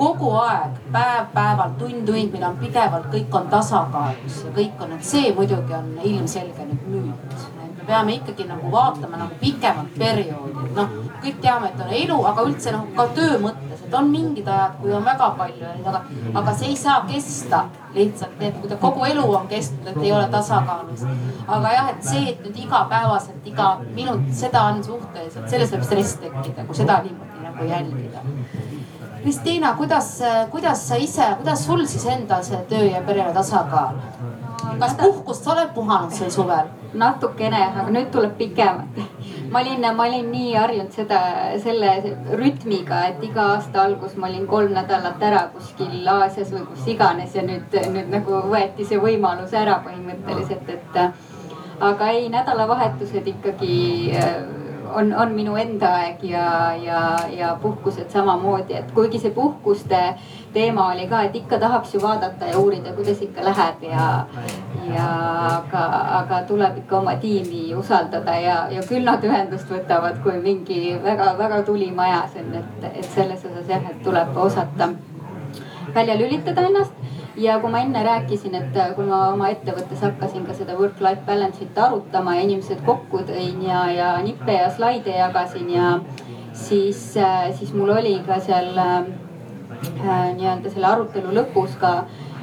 kogu aeg, päev-päevalt, tund-tund, meil on pidevalt, kõik on tasakaalus ja kõik on, et see muidugi on ilmselge nüüd müüt. Peame ikkagi nagu vaatama nagu pikemat perioodi, et noh, kõik teame, et on elu, aga üldse noh, ka töö mõttes, et on mingid ajad, kui on väga palju, aga, aga see ei saa kesta lihtsalt, nii et kui ta kogu elu on kestnud, et ei ole tasakaalus. aga jah, et see, et nüüd igapäevaselt, iga minut, seda on suhteliselt, sellest võib stress tekkida, kui seda niimoodi nagu jälgida. Kristiina, kuidas, kuidas sa ise, kuidas sul siis endal see töö ja pereelu tasakaal? Kas puhkust sa oled puhanud sel suvel? natukene, aga nüüd tuleb pikemalt. ma olin, ma olin nii harjunud seda, selle rütmiga, et iga aasta algus ma olin kolm nädalat ära kuskil Aasias või kus iganes ja nüüd, nüüd nagu võeti see võimalus ära põhimõtteliselt, et. aga ei, nädalavahetused ikkagi on, on minu enda aeg ja, ja, ja puhkused samamoodi, et kuigi see puhkuste teema oli ka, et ikka tahaks ju vaadata ja uurida, kuidas ikka läheb ja, ja aga, aga tuleb ikka oma tiimi usaldada ja, ja küll nad ühendust võtavad, kui mingi väga-väga tulim ajas on, et, et selles osas jah, et tuleb osata välja lülitada ennast. Ja kui ma enne rääkisin, et kui ma oma ettevõttes hakkasin ka seda work-life balance'it arutama ja inimesed kokku tõin ja, ja nippe ja slaide jagasin ja siis, siis mul oli ka seal nii-öelda selle arutelu lõpus ka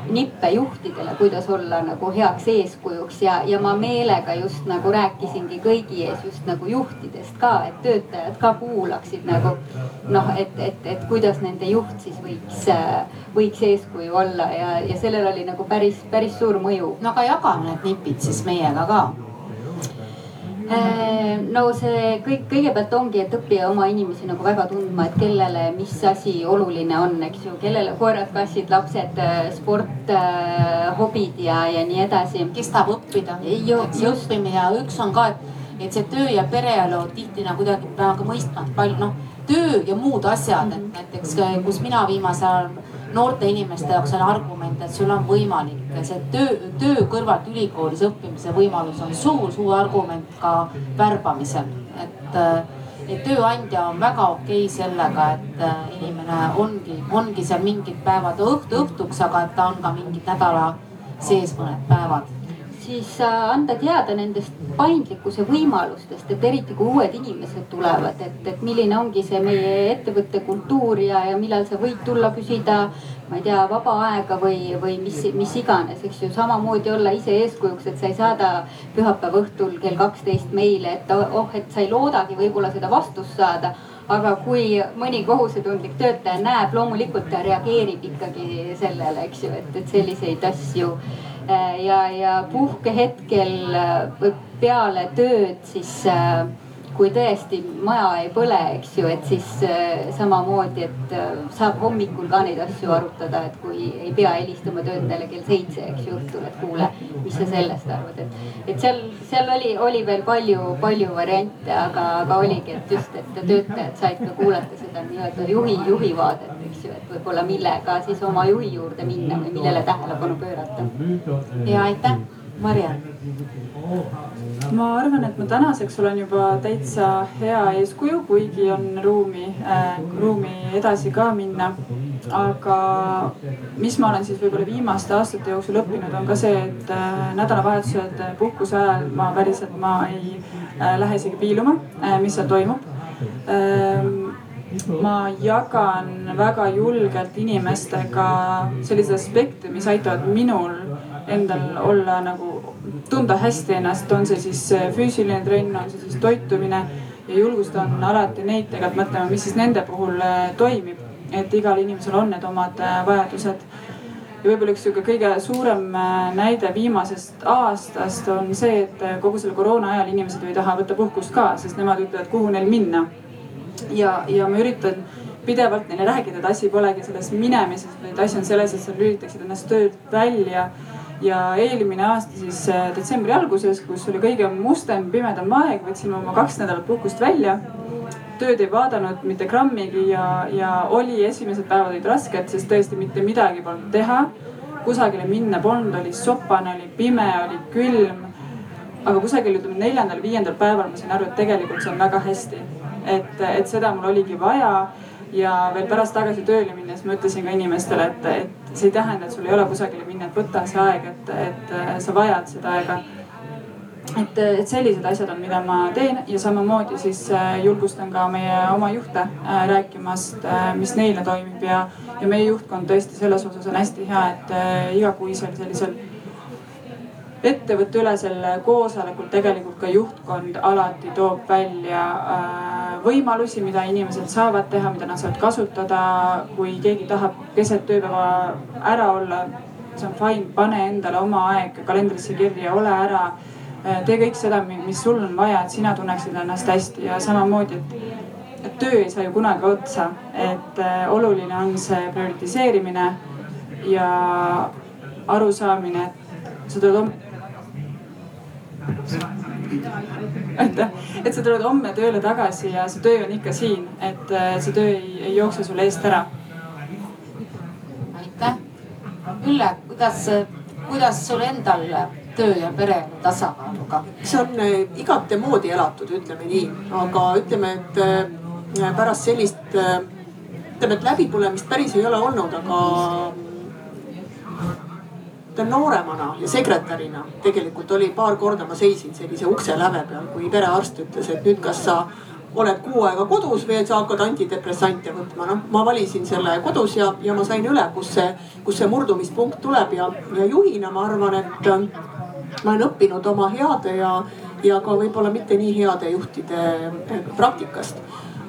nippe juhtidele, kuidas olla nagu heaks eeskujuks. Ja, ja ma meelega just nagu rääkisingi kõigi ees just nagu juhtidest ka, et töötajad ka kuulaksid nagu noh, et, et, et kuidas nende juht siis võiks, võiks eeskuju olla. Ja, ja sellel oli nagu päris, päris suur mõju. no aga jagame need nipid siis meiega ka. Äh, no see kõik, kõigepealt ongi, et õppija oma inimesi nagu väga tundma, et kellele, mis asi oluline on, eks ju, kellele koerad, kassid, lapsed, äh, sport, äh, hobid ja, ja nii edasi. kes tahab õppida, ju õppimine ja üks on ka, et, et see töö ja pereelu tihti nagu kuidagi peame mõistma, et palju noh, töö ja muud asjad, et näiteks kus mina viimasel ajal noorte inimeste jaoks on argument, et sul on võimalik see töö, töö kõrvalt ülikoolis õppimise võimalus on suur-suur argument ka värbamisel. et, et tööandja on väga okei okay sellega, et inimene ongi, ongi seal mingid päevad õhtu õhtuks, aga et ta on ka mingid nädala sees mõned päevad siis äh, anda teada nendest paindlikkuse võimalustest, et eriti kui uued inimesed tulevad, et, et milline ongi see meie ettevõtte kultuur ja, ja millal sa võid tulla küsida, ma ei tea, vaba aega või, või mis, mis iganes, eks ju. samamoodi olla ise eeskujuks, et sa ei saada pühapäeva õhtul kell kaksteist meile, et oh, et sa ei loodagi võib-olla seda vastust saada aga kui mõni kohusetundlik töötaja näeb, loomulikult ta reageerib ikkagi sellele, eks ju, et, et selliseid asju ja, ja puhkehetkel või peale tööd siis äh, kui tõesti maja ei põle, eks ju, et siis äh, samamoodi, et äh, saab hommikul ka neid asju arutada, et kui ei pea helistama töötajale kell seitse, eks ju, õhtul, et kuule, mis sa sellest arvad, et. et seal, seal oli, oli veel palju, palju variante, aga, aga oligi, et just, et töötajad said ka kuulata seda nii-öelda juhi, juhi vaadet, eks ju, et võib-olla millega siis oma juhi juurde minna või millele tähelepanu pöörata. ja aitäh, Mariann ma arvan, et ma tänaseks olen juba täitsa hea eeskuju, kuigi on ruumi äh,, ruumi edasi ka minna. aga mis ma olen siis võib-olla viimaste aastate jooksul õppinud, on ka see, et äh, nädalavahetused puhkuse ajal ma päriselt, ma ei äh, lähe isegi piiluma äh,, mis seal toimub äh, ma jagan väga julgelt inimestega selliseid aspekte, mis aitavad minul endal olla nagu tunda hästi ennast, on see siis äh, füüsiline trenn, on see siis toitumine. ja julgustan alati neid tegelikult mõtlema, mis siis nende puhul äh, toimib, et igal inimesel on need omad äh, vajadused. ja võib-olla üks sihuke kõige suurem näide viimasest aastast on see, et kogu selle koroona ajal inimesed ju ei taha võtta puhkust ka, sest nemad ütlevad, kuhu neil minna. ja, ja ma üritan pidevalt neile rääkida, et asi polegi selles minemises, vaid asi on selles, et sa lülitaksid ennast töölt välja ja eelmine aasta siis äh, detsembri alguses, kus oli kõige mustem, pimedam aeg, võtsime oma kaks nädalat puhkust välja. tööd ei vaadanud mitte grammigi ja, ja oli esimesed päevad olid rasked, sest tõesti mitte midagi polnud teha. kusagile minna polnud, oli sopane, oli pime, oli külm. aga kusagil ütleme neljandal-viiendal päeval ma sain aru, et tegelikult see on väga hästi. et, et seda mul oligi vaja ja veel pärast tagasi tööle minnes ma ütlesin ka inimestele, et, et see ei tähenda, et sul ei ole kusagile minna, et võta see aeg, et, et sa vajad seda aega. et, et sellised asjad on, mida ma teen ja samamoodi siis äh, julgustan ka meie oma juhte äh, rääkimast, mis neile toimib ja, ja meie juhtkond tõesti selles osas on hästi hea, et igakuisel sellisel ettevõtteülesel koosolekul tegelikult ka juhtkond alati toob välja võimalusi, mida inimesed saavad teha, mida nad saavad kasutada. kui keegi tahab keset tööpäeva ära olla, see on fine, pane endale oma aeg kalendrisse kirja, ole ära Äh, tee kõik seda, mis sul on vaja, et sina tunneksid ennast hästi ja samamoodi, et, et töö ei saa ju kunagi otsa. et äh, oluline on see prioritiseerimine ja arusaamine, et sa tuled. Aitäh, et sa tuled homme tööle tagasi ja see töö on ikka siin, et äh, see töö ei, ei jookse sul eest ära. aitäh. Ülle, kuidas, kuidas sul endal töö ja pere tasakaaluga? see on äh, igatemoodi elatud, ütleme nii, aga ütleme, et äh, pärast sellist, ütleme, et läbipõlemist päris ei ole olnud, aga ütleme nooremana ja sekretärina tegelikult oli paar korda ma seisin sellise ukse läve peal, kui perearst ütles, et nüüd, kas sa oled kuu aega kodus või sa hakkad antidepressante võtma. noh, ma valisin selle kodus ja, ja ma sain üle, kus see, kus see murdumispunkt tuleb ja, ja juhina ma arvan, et ma olen õppinud oma heade ja, ja ka võib-olla mitte nii heade juhtide eh, praktikast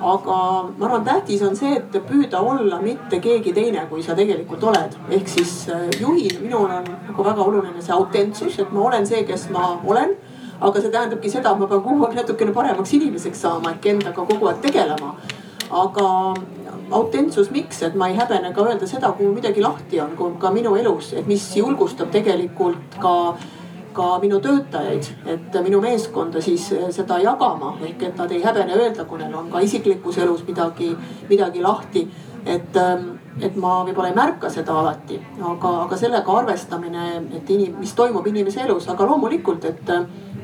aga ma arvan, tähtis on see, et püüda olla mitte keegi teine, kui sa tegelikult oled. ehk siis eh, juhil minul on nagu väga oluline see autentsus, et ma olen see, kes ma olen. aga see tähendabki seda, et ma pean kogu aeg natukene paremaks inimeseks saama ehk endaga kogu aeg tegelema. aga autentsus, miks, et ma ei häbene ka öelda seda, kui midagi lahti on, ka minu elus, et mis julgustab tegelikult ka ka minu töötajaid, et minu meeskonda siis eh, seda jagama ehk et nad ei häbene öelda, kui neil on ka isiklikus elus midagi, midagi lahti. et, ehm, et ma võib-olla ei märka seda alati, aga, aga sellega arvestamine, et inim-, mis toimub inimese elus, aga loomulikult, et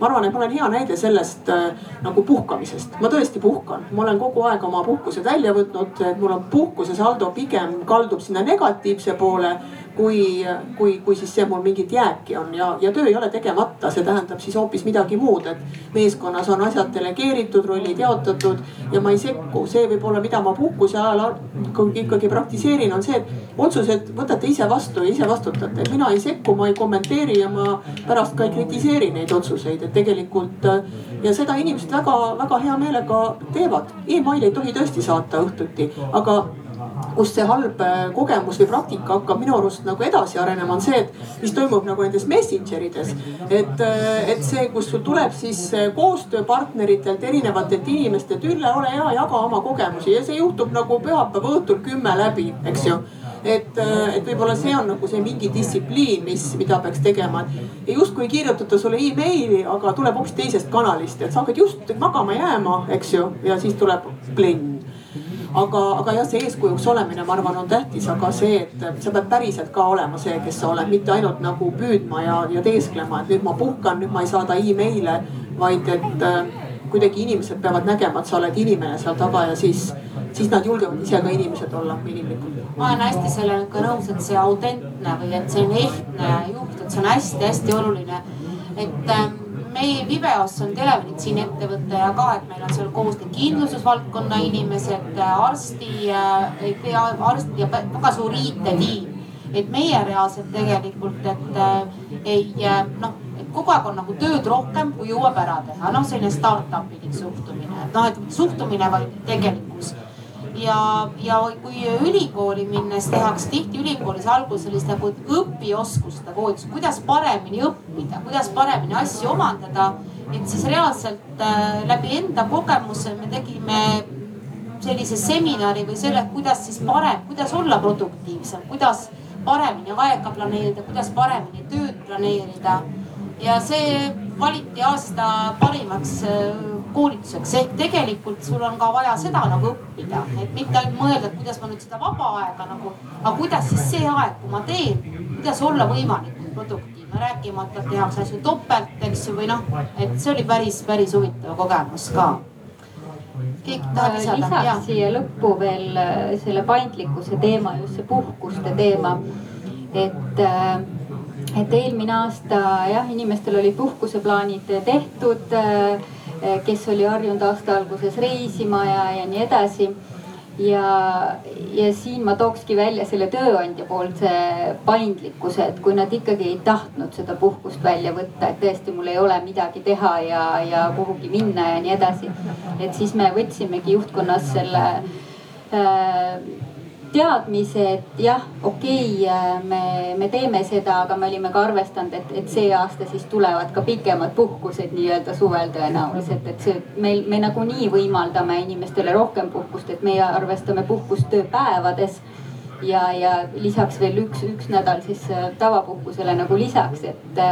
ma arvan, et ma olen hea näide sellest äh, nagu puhkamisest. ma tõesti puhkan, ma olen kogu aeg oma puhkused välja võtnud, mul on puhkuse saldo pigem kaldub sinna negatiivse poole kui, kui, kui siis see mul mingit jääki on ja, ja töö ei ole tegemata, see tähendab siis hoopis midagi muud, et meeskonnas on asjad delegeeritud, rollid jaotatud ja ma ei sekku. see võib-olla, mida ma puhkuse ajal ikkagi praktiseerin, on see, et otsused võtate ise vastu ja ise vastutate. mina ei sekku, ma ei kommenteeri ja ma pärast ka ei kritiseeri neid otsuseid et tegelikult ja seda inimesed väga-väga hea meelega teevad e. emaili ei tohi tõesti saata õhtuti, aga kust see halb äh, kogemus või praktika hakkab minu arust nagu edasi arenema, on see, et mis toimub nagu nendes messenger ides. et, äh, et see, kus sul tuleb siis äh, koostööpartneritelt, erinevatelt inimestelt, Ülle, ole hea, jaga oma kogemusi ja see juhtub nagu pühapäeva õhtul kümme läbi, eks ju et, et võib-olla see on nagu see mingi distsipliin, mis, mida peaks tegema. ja justkui ei kirjutata sulle emaili, aga tuleb hoopis teisest kanalist, et sa hakkad just magama jääma, eks ju, ja siis tuleb plinn aga, aga jah, see eeskujuks olemine, ma arvan, on tähtis, aga see, et sa pead päriselt ka olema see, kes sa oled, mitte ainult nagu püüdma ja, ja teesklema, et nüüd ma puhkan, nüüd ma ei saada email'e, vaid et äh, kuidagi inimesed peavad nägema, et sa oled inimene seal taga ja siis, siis nad julgevad ise ka inimesed olla inimlikud. ma olen hästi sellega nõus, et see autentne või et selline ehtne juht, et see on hästi-hästi oluline. et ähm, meie Viveos on telemeditsiiniettevõte ja ka, et meil on seal koos nii kindlustusvaldkonna inimesed, arsti, arst ja väga suur IT-tiim. et meie reaalselt tegelikult, et äh, ei äh, noh, et kogu aeg on nagu tööd rohkem, kui jõuab ära teha, noh selline startup'ilik suhtumine, et noh, et suhtumine, vaid tegelikkus ja, ja kui ülikooli minnes tehakse tihti ülikoolis alguses sellist nagu õpioskuste koolitust, kuidas paremini õppida, kuidas paremini asju omandada. et siis reaalselt äh, läbi enda kogemuse me tegime sellise seminari või selle, kuidas siis parem, kuidas olla produktiivsem, kuidas paremini aega planeerida, kuidas paremini tööd planeerida. ja see valiti aasta parimaks äh, koolituseks ehk tegelikult sul on ka vaja seda nagu õppida, et mitte ainult mõelda, et kuidas ma nüüd seda vaba aega nagu, aga kuidas siis see aeg, kui ma teen, kuidas olla võimalikult produktiivne, rääkimata, et tehakse asju topelt, eks ju, või noh, et see oli päris, päris huvitav kogemus ka. keegi tahab lisada? lisaks siia lõppu veel äh, selle paindlikkuse teema, just see puhkuste teema. et äh, et eelmine aasta jah, inimestel olid puhkuseplaanid tehtud, kes oli harjunud aasta alguses reisima ja, ja nii edasi ja, ja siin ma tookski välja selle tööandja poolse paindlikkuse, et kui nad ikkagi ei tahtnud seda puhkust välja võtta, et tõesti, mul ei ole midagi teha ja, ja kuhugi minna ja nii edasi. et siis me võtsimegi juhtkonnas selle äh, teadmise, et jah, okei okay,, me, me teeme seda, aga me olime ka arvestanud, et, et see aasta siis tulevad ka pikemad puhkused nii-öelda suvel tõenäoliselt, et see meil, me nagunii võimaldame inimestele rohkem puhkust, et meie arvestame puhkust tööpäevades ja, ja lisaks veel üks, üks nädal siis äh, tavapuhkusele nagu lisaks, et,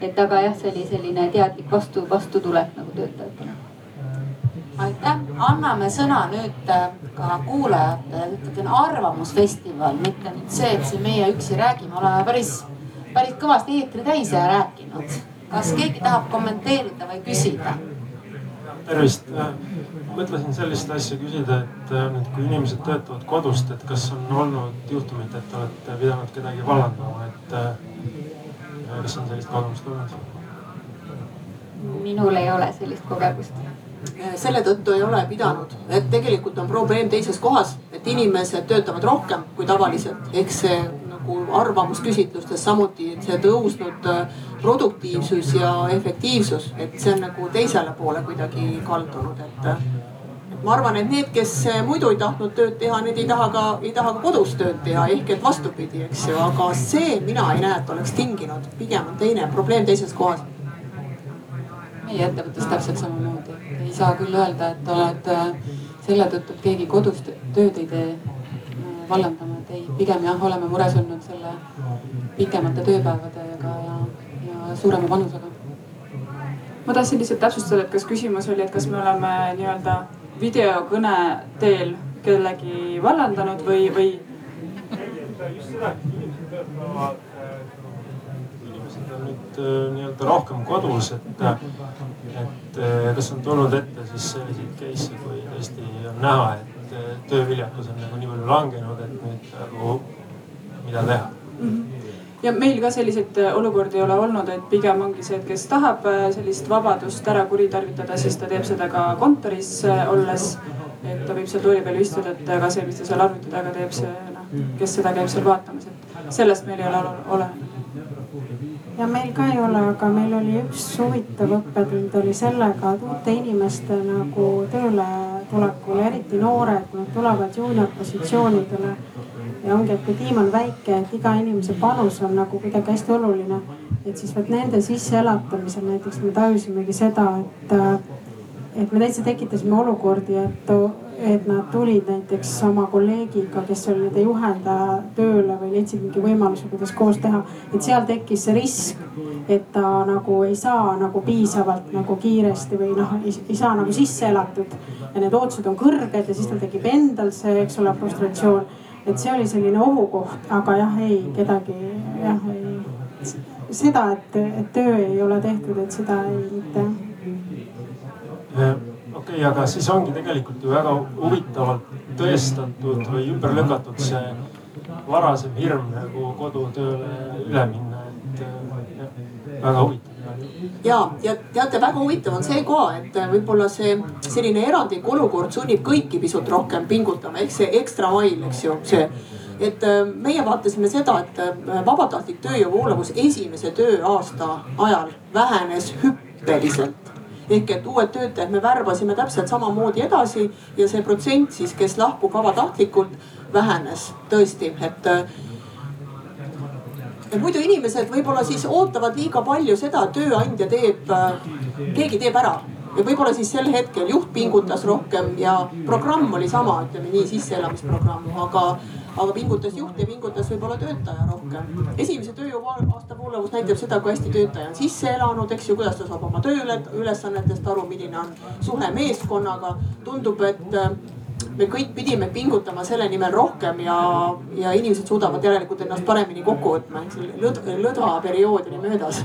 et aga jah, see oli selline teadlik vastu, vastutulek nagu töötajatele aitäh, anname sõna nüüd äh, ka kuulajatele, on arvamusfestival, mitte nüüd see, et siin meie üksi räägime, oleme päris, päris kõvasti eetri täis ja rääkinud. kas keegi tahab kommenteerida või küsida? tervist, äh, mõtlesin sellist asja küsida, et äh, nüüd, kui inimesed töötavad kodust, et kas on olnud juhtumit, et olete pidanud kedagi vallandama, et kas on sellist kogemust olnud? minul ei ole sellist kogemust selle tõttu ei ole pidanud, et tegelikult on probleem teises kohas, et inimesed töötavad rohkem kui tavaliselt, ehk see nagu arvamusküsitlustes samuti, see tõusnud äh, produktiivsus ja efektiivsus, et see on nagu teisele poole kuidagi kaldunud, et et ma arvan, et need, kes muidu ei tahtnud tööd teha, need ei taha ka, ei taha ka kodus tööd teha, ehk et vastupidi, eks ju, aga see mina ei näe, et oleks tinginud, pigem on teine probleem teises kohas. Meie ettevõttes täpselt samamoodi. Ei saa küll öelda, et oled äh, selle tõttu, et keegi kodus tööd ei tee, äh, vallandama, et ei, pigem jah, oleme mures olnud selle pikemate tööpäevadega ja, ja suurema panusega. ma tahtsin lihtsalt täpsustada, et kas küsimus oli, et kas me oleme nii-öelda videokõne teel kellegi vallandanud või, või? just seda, et inimesed töötavad on nüüd äh, nii-öelda rohkem kodus, et, et äh, kas on tulnud ette siis selliseid case'e, kui tõesti on näha, et äh, tööviljakus on nagu nii palju langenud, et nüüd nagu mida teha mm? -hmm ja meil ka selliseid olukordi ei ole olnud, et pigem ongi see, et kes tahab sellist vabadust ära kuritarvitada, siis ta teeb seda ka kontoris olles. et ta võib seal tooli peal istuda, et aga see, mis ta seal arvuti taga teeb, see noh, kes seda käib seal vaatamas, et sellest meil ei ole olenenud ja meil ka ei ole, aga meil oli üks huvitav õppetund oli sellega, et uute inimeste nagu tööle tulekul, eriti noored, nad tulevad juuniorpositsioonidele. ja ongi, et kui tiim on väike, et iga inimese panus on nagu kuidagi hästi oluline. et siis vot nende sisseelatamisel näiteks me tajusimegi seda, et, et me täitsa tekitasime olukordi, et et nad tulid näiteks oma kolleegiga, kes oli nende juhendaja tööle või leidsid mingi võimaluse, kuidas koos teha. et seal tekkis see risk, et ta nagu ei saa nagu piisavalt nagu kiiresti või noh, ei saa nagu sisse elatud. ja need ootused on kõrged ja siis tal tekib endal see, eks ole, frustratsioon. et see oli selline ohukoht, aga jah, ei kedagi jah, ei. seda, et, et töö ei ole tehtud, et seda ei mitte okei okay,, aga siis ongi tegelikult ju väga huvitavalt tõestatud või ümber lükatud see varasem hirm nagu kodutööle üle minna, et jah, väga huvitav. Ja, ja teate, väga huvitav on see ka, et võib-olla see selline erandlik olukord sunnib kõiki pisut rohkem pingutama, ehk see ekstra mail, eks ju, see. Et äh, meie vaatasime seda, et äh, vabatahtlik tööjõu voolavus esimese tööaasta ajal vähenes hüppeliselt ehk et uued töötajad me värbasime täpselt samamoodi edasi ja see protsent siis, kes lahkub vabatahtlikult, vähenes tõesti, et et muidu inimesed võib-olla siis ootavad liiga palju seda, tööandja teeb, keegi teeb ära. Ja võib-olla siis sel hetkel juht pingutas rohkem ja programm oli sama, ütleme nii, sisseelamisprogramm, aga aga pingutas juht ja pingutas võib-olla töötaja rohkem. esimese tööjõu aasta voolavus näitab seda, kui hästi töötaja on sisse elanud, eks ju, kuidas ta saab oma tööülesannetest aru, milline on suhe meeskonnaga. tundub, et äh, me kõik pidime pingutama selle nimel rohkem ja, ja inimesed suudavad järelikult ennast paremini kokku võtma, eks lõd, lõdva periood oli möödas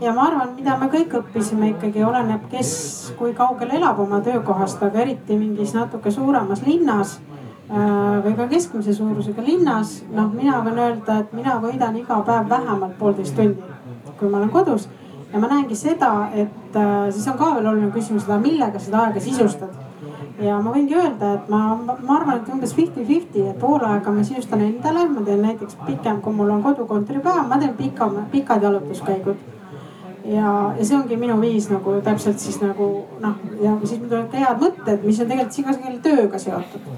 ja ma arvan, mida me kõik õppisime ikkagi oleneb, kes kui kaugel elab oma töökohast, aga eriti mingis natuke suuremas linnas või ka keskmise suurusega linnas, noh, mina võin öelda, et mina võidan iga päev vähemalt poolteist tundi, kui ma olen kodus. ja ma näengi seda, et äh, siis on ka veel oluline küsimus seda, millega seda aega sisustad. ja ma võingi öelda, et ma, ma arvan, et umbes fifty-fifty, et pool aega ma sisustan endale, ma teen näiteks pikem, kui mul on kodukontoripäev, ma teen pika, pikad jalutuskäigud ja, ja see ongi minu viis nagu täpselt siis nagu noh, ja siis mul tulevad ka head mõtted, mis on tegelikult igasuguse tööga seotud.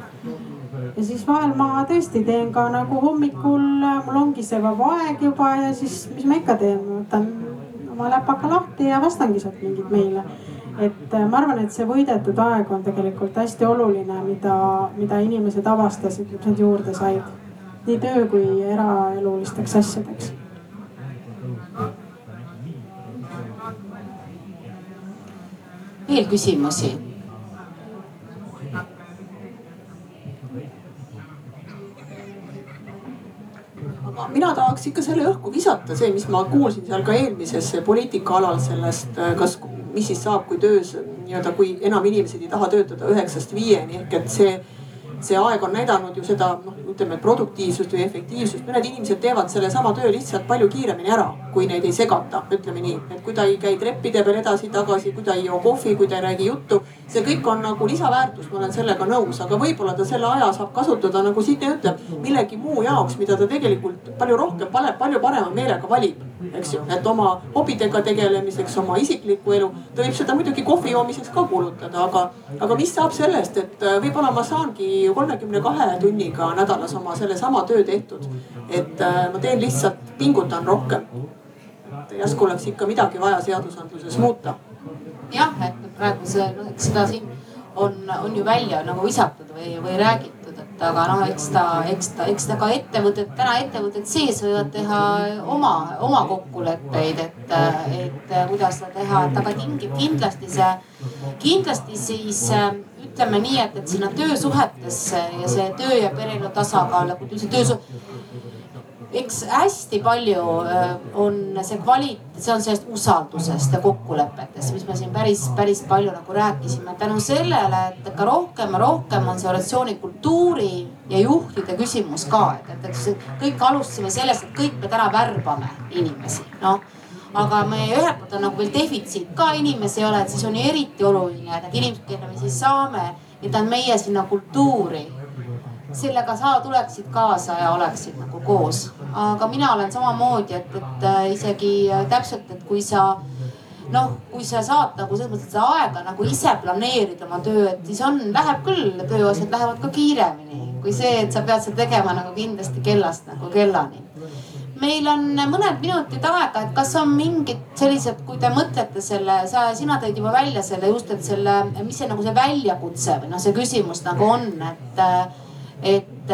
Ja siis vahel ma tõesti teen ka nagu hommikul, mul ongi see vaba aeg juba ja siis, mis ma ikka teen, võtan oma läpaka lahti ja vastangi sealt mingeid meile. et äh, ma arvan, et see võidetud aeg on tegelikult hästi oluline, mida, mida inimesed avastasid, mis nad juurde said. nii töö kui eraelulisteks asjadeks veel küsimusi? Mina tahaks ikka selle õhku visata, see, mis ma kuulsin seal ka eelmises poliitikaalal sellest, kas, mis siis saab, kui töös nii-öelda, kui enam inimesed ei taha töötada üheksast viieni ehk et see see aeg on näidanud ju seda noh, ütleme produktiivsust või efektiivsust. mõned inimesed teevad sellesama töö lihtsalt palju kiiremini ära, kui neid ei segata, ütleme nii. et kui ta ei käi treppide peal edasi-tagasi, kui ta ei joo kohvi, kui ta ei räägi juttu. see kõik on nagu lisaväärtus, ma olen sellega nõus, aga võib-olla ta selle aja saab kasutada nagu Signe ütleb, millegi muu jaoks, mida ta tegelikult palju rohkem, palju parema meelega valib, eks ju. et oma hobidega tegelemiseks, oma isiklikku elu, ta võib seda muidugi kohvi joomiseks ka kulutada, aga, aga mis saab sellest, et äh, võib-olla ma saangi kolmekümne kahe tunniga nädalas oma sellesama töö tehtud. et äh, ma teen lihtsalt, pingutan rohkem. järsku oleks ikka midagi vaja seadusandluses muuta. jah, et praegu see, noh, eks seda siin on, on ju välja nagu visatud või, või räägitud, aga noh, eks ta, eks ta, eks ta ka ettevõtted, täna ettevõtted sees võivad teha oma, oma kokkuleppeid, et, et kuidas seda teha, et aga tingib kindlasti see, kindlasti siis ütleme nii, et, et sinna töösuhetesse ja see töö ja pereelu tasakaal nagu üldse töösuhe eks hästi palju äh, on see kvalit-, see on sellest usaldusest ja kokkulepetest, mis me siin päris, päris palju nagu rääkisime. tänu sellele, et ka rohkem ja rohkem on see organisatsioonikultuuri ja juhtide küsimus ka, et, et eks kõik alustasime sellest, et kõik me täna värbame inimesi, noh aga me ühelt poolt on nagu veel defitsiit ka inimesi ei ole, et siis on ju eriti oluline, et need inimesed, kelle me siis saame, et nad meie sinna kultuuri sellega sa tuleksid kaasa ja oleksid nagu koos. aga mina olen samamoodi, et, et äh, isegi äh, täpselt, et kui sa noh, kui sa saad nagu selles mõttes seda aega nagu ise planeerida oma töö, et siis on, läheb küll, tööasjad lähevad ka kiiremini kui see, et sa pead seda tegema nagu kindlasti kellast nagu kellani meil on mõned minutid aega, et kas on mingid sellised, kui te mõtlete selle, sa, sina tõid juba välja selle just, et selle, mis see nagu see väljakutse või noh, see küsimus nagu on, et et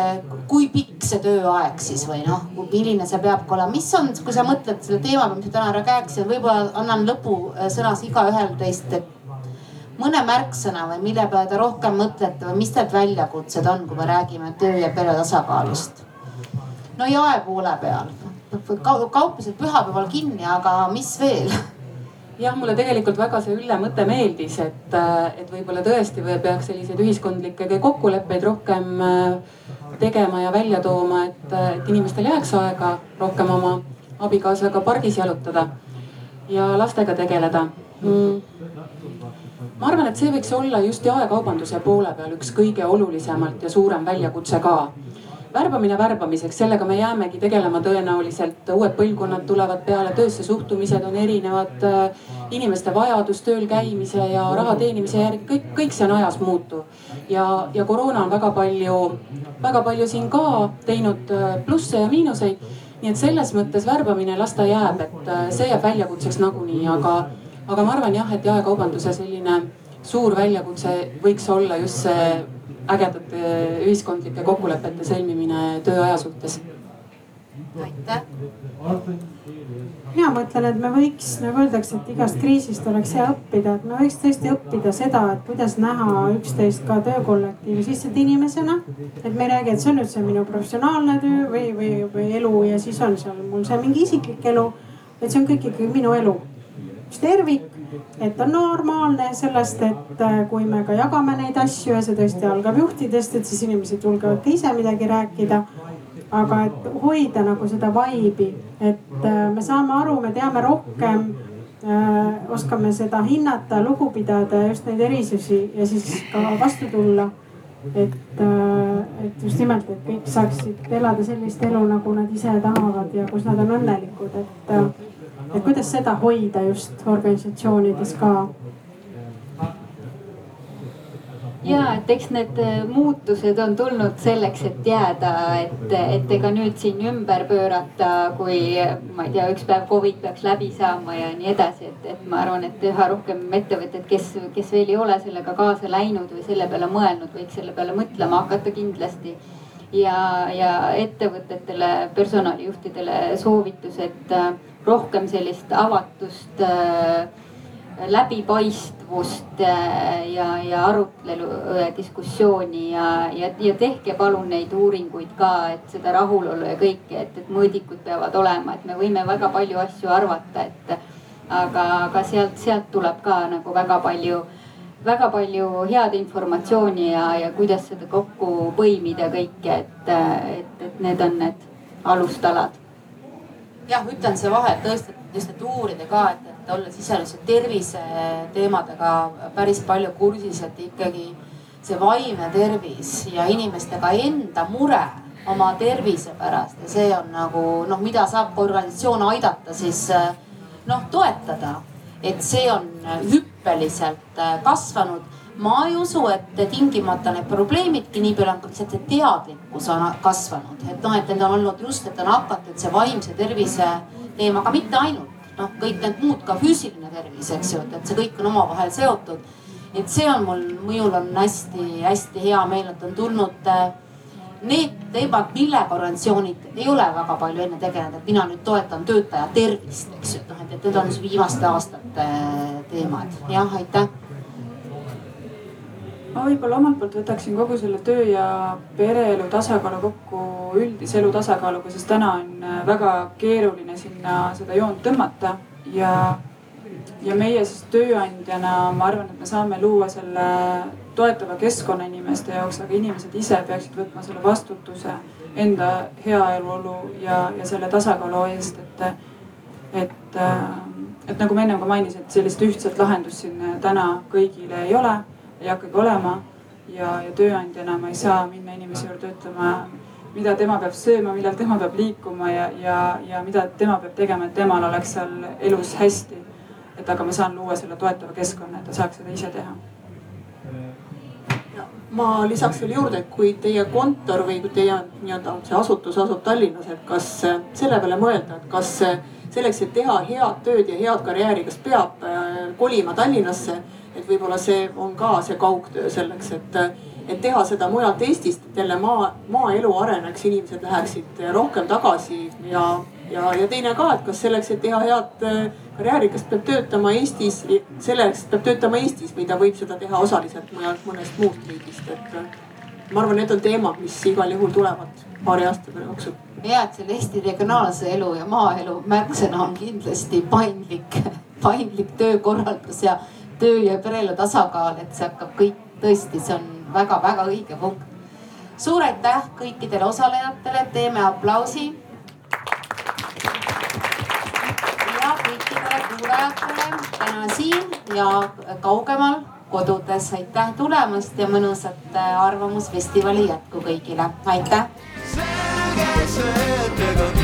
kui pikk see tööaeg siis või noh, milline see peab olema, mis on, kui sa mõtled selle teema peale, mis me täna rääkisime, võib-olla annan lõpusõnas igaühel teist, et mõne märksõna või mille peale te rohkem mõtlete või mis need väljakutsed on, kui me räägime töö ja pere tasakaalust? no jae poole peal kauplused pühapäeval kinni, aga mis veel? jah, mulle tegelikult väga see Ülle mõte meeldis, et, et võib-olla tõesti või peaks selliseid ühiskondlikke kokkuleppeid rohkem äh, tegema ja välja tooma, et, et inimestel jääks aega rohkem oma abikaasaga pargis jalutada ja lastega tegeleda mm. ma arvan, et see võiks olla just jaekaubanduse poole peal üks kõige olulisemalt ja suurem väljakutse ka värbamine värbamiseks, sellega me jäämegi tegelema tõenäoliselt, uued põlvkonnad tulevad peale, töösse suhtumised on erinevad. Äh, inimeste vajadus tööl käimise ja raha teenimise järgi, kõik, kõik see on ajas muutuv. ja, ja koroona on väga palju, väga palju siin ka teinud äh, plusse ja miinuseid. nii et selles mõttes värbamine las ta jääb, et äh, see jääb väljakutseks nagunii, aga, aga ma arvan jah, et jaekaubanduse selline suur väljakutse võiks olla just see ägedate ühiskondlike kokkulepete sõlmimine tööaja suhtes. aitäh mina mõtlen, et me võiks, nagu öeldakse, et igast kriisist oleks hea õppida, et me võiks tõesti õppida seda, et kuidas näha üksteist ka töökollektiivi sissede inimesena. et me ei räägi, et see on nüüd see minu professionaalne töö või, või, või elu ja siis on seal mul see mingi isiklik elu. et see on kõik ikkagi minu elu, üks tervik et on normaalne sellest, et äh, kui me ka jagame neid asju ja see tõesti algab juhtidest, et siis inimesed julgevad ka ise midagi rääkida. aga et hoida nagu seda vibe'i, et äh, me saame aru, me teame rohkem äh,, oskame seda hinnata, lugu pidada ja just neid erisusi ja siis ka vastu tulla. et, et just nimelt, et kõik saaksid elada sellist elu, nagu nad ise tahavad ja kus nad on õnnelikud, et et kuidas seda hoida just organisatsioonides ka? ja et eks need äh, muutused on tulnud selleks, et jääda, et, et ega nüüd siin ümber pöörata, kui ma ei tea, üks päev Covid peaks läbi saama ja nii edasi, et, et ma arvan, et üha rohkem ettevõtted, kes, kes veel ei ole sellega kaasa läinud või selle peale mõelnud, võiks selle peale mõtlema hakata kindlasti. ja, ja ettevõtetele, personalijuhtidele soovitus, et äh, rohkem sellist avatust äh, läbipaistvust äh, ja, ja arutelu, äh, diskussiooni ja, ja, ja tehke palun neid uuringuid ka, et seda rahulolu ja kõike, et, et mõõdikud peavad olema, et me võime väga palju asju arvata, et aga, aga sealt, sealt tuleb ka nagu väga palju, väga palju head informatsiooni ja, ja kuidas seda kokku põimida kõike, et, et, et need on need alustalad. Jah, ütlen siia vahele tõesti, et just, et uurida ka, et et olla sisemise terviseteemadega päris palju kursis, et ikkagi see vaimne tervis ja inimestega enda mure oma tervise pärast ja see on nagu noh, mida saab ka organisatsioon aidata, siis noh, toetada. et see on hüppeliselt kasvanud. Ma ei usu, et tingimata need probleemidki nii palju on, lihtsalt see teadlikkus on kasvanud, et noh, et need on olnud just, et on hakatud see vaimse tervise teemaga, mitte ainult noh, kõik need muud ka füüsiline tervis, eks ju, et, see kõik on omavahel seotud. et see on mul, minul on hästi-hästi hea meel, et on tulnud äh, need teemad, millega organisatsioonid ei ole väga palju enne tegelenud, et mina nüüd toetan töötaja tervist, eks ju, et noh, et need on viimaste aastate äh, teemad. jah, aitäh ma võib-olla omalt poolt võtaksin kogu selle töö ja pereelu tasakaalu kokku üldise elu tasakaaluga, sest täna on äh, väga keeruline sinna seda joont tõmmata. Ja, ja meie siis tööandjana, ma arvan, et me saame luua selle toetava keskkonna inimeste jaoks, aga inimesed ise peaksid võtma selle vastutuse enda heaoluolu ja, ja selle tasakaalu eest, et, et, äh, et nagu ma ennem ka mainisin, et sellist ühtset lahendust siin täna kõigile ei ole ei hakkagi olema. ja, ja tööandjana ma ei saa minna inimese juurde ütlema, mida tema peab sööma, millal tema peab liikuma ja, ja, ja mida tema peab tegema, et temal oleks seal elus hästi. et aga ma saan luua selle toetava keskkonna, et ta saaks seda ise teha ma lisaks veel juurde, et kui teie kontor või kui teie nii-öelda see asutus asub Tallinnas, et kas selle peale mõelda, et kas selleks, et teha head tööd ja head karjääri, kas peab kolima Tallinnasse et võib-olla see on ka see kaugtöö selleks, et, et teha seda mujalt Eestist, et jälle maa, maaelu areneks, inimesed läheksid rohkem tagasi ja, ja, ja teine ka, et kas selleks, et teha head äh, karjääri, kas peab töötama Eestis, selleks peab töötama Eestis või ta võib seda teha osaliselt mujalt, mõnest muust riigist, et äh, ma arvan, need on teemad, mis igal juhul tulevad paari aasta jooksul. ja, et selle Eesti regionaalse elu ja maaelu märksõna on kindlasti paindlik, paindlik töökorraldus ja töö ja pereelu tasakaal, et see hakkab kõik tõesti, see on väga-väga õige punkt. suur aitäh kõikidele osalejatele, teeme aplausi. ja kõikidele kuulajatele täna siin ja kaugemal kodudes, aitäh tulemast ja mõnusat äh, Arvamusfestivali jätku kõigile, aitäh. selge see, et ega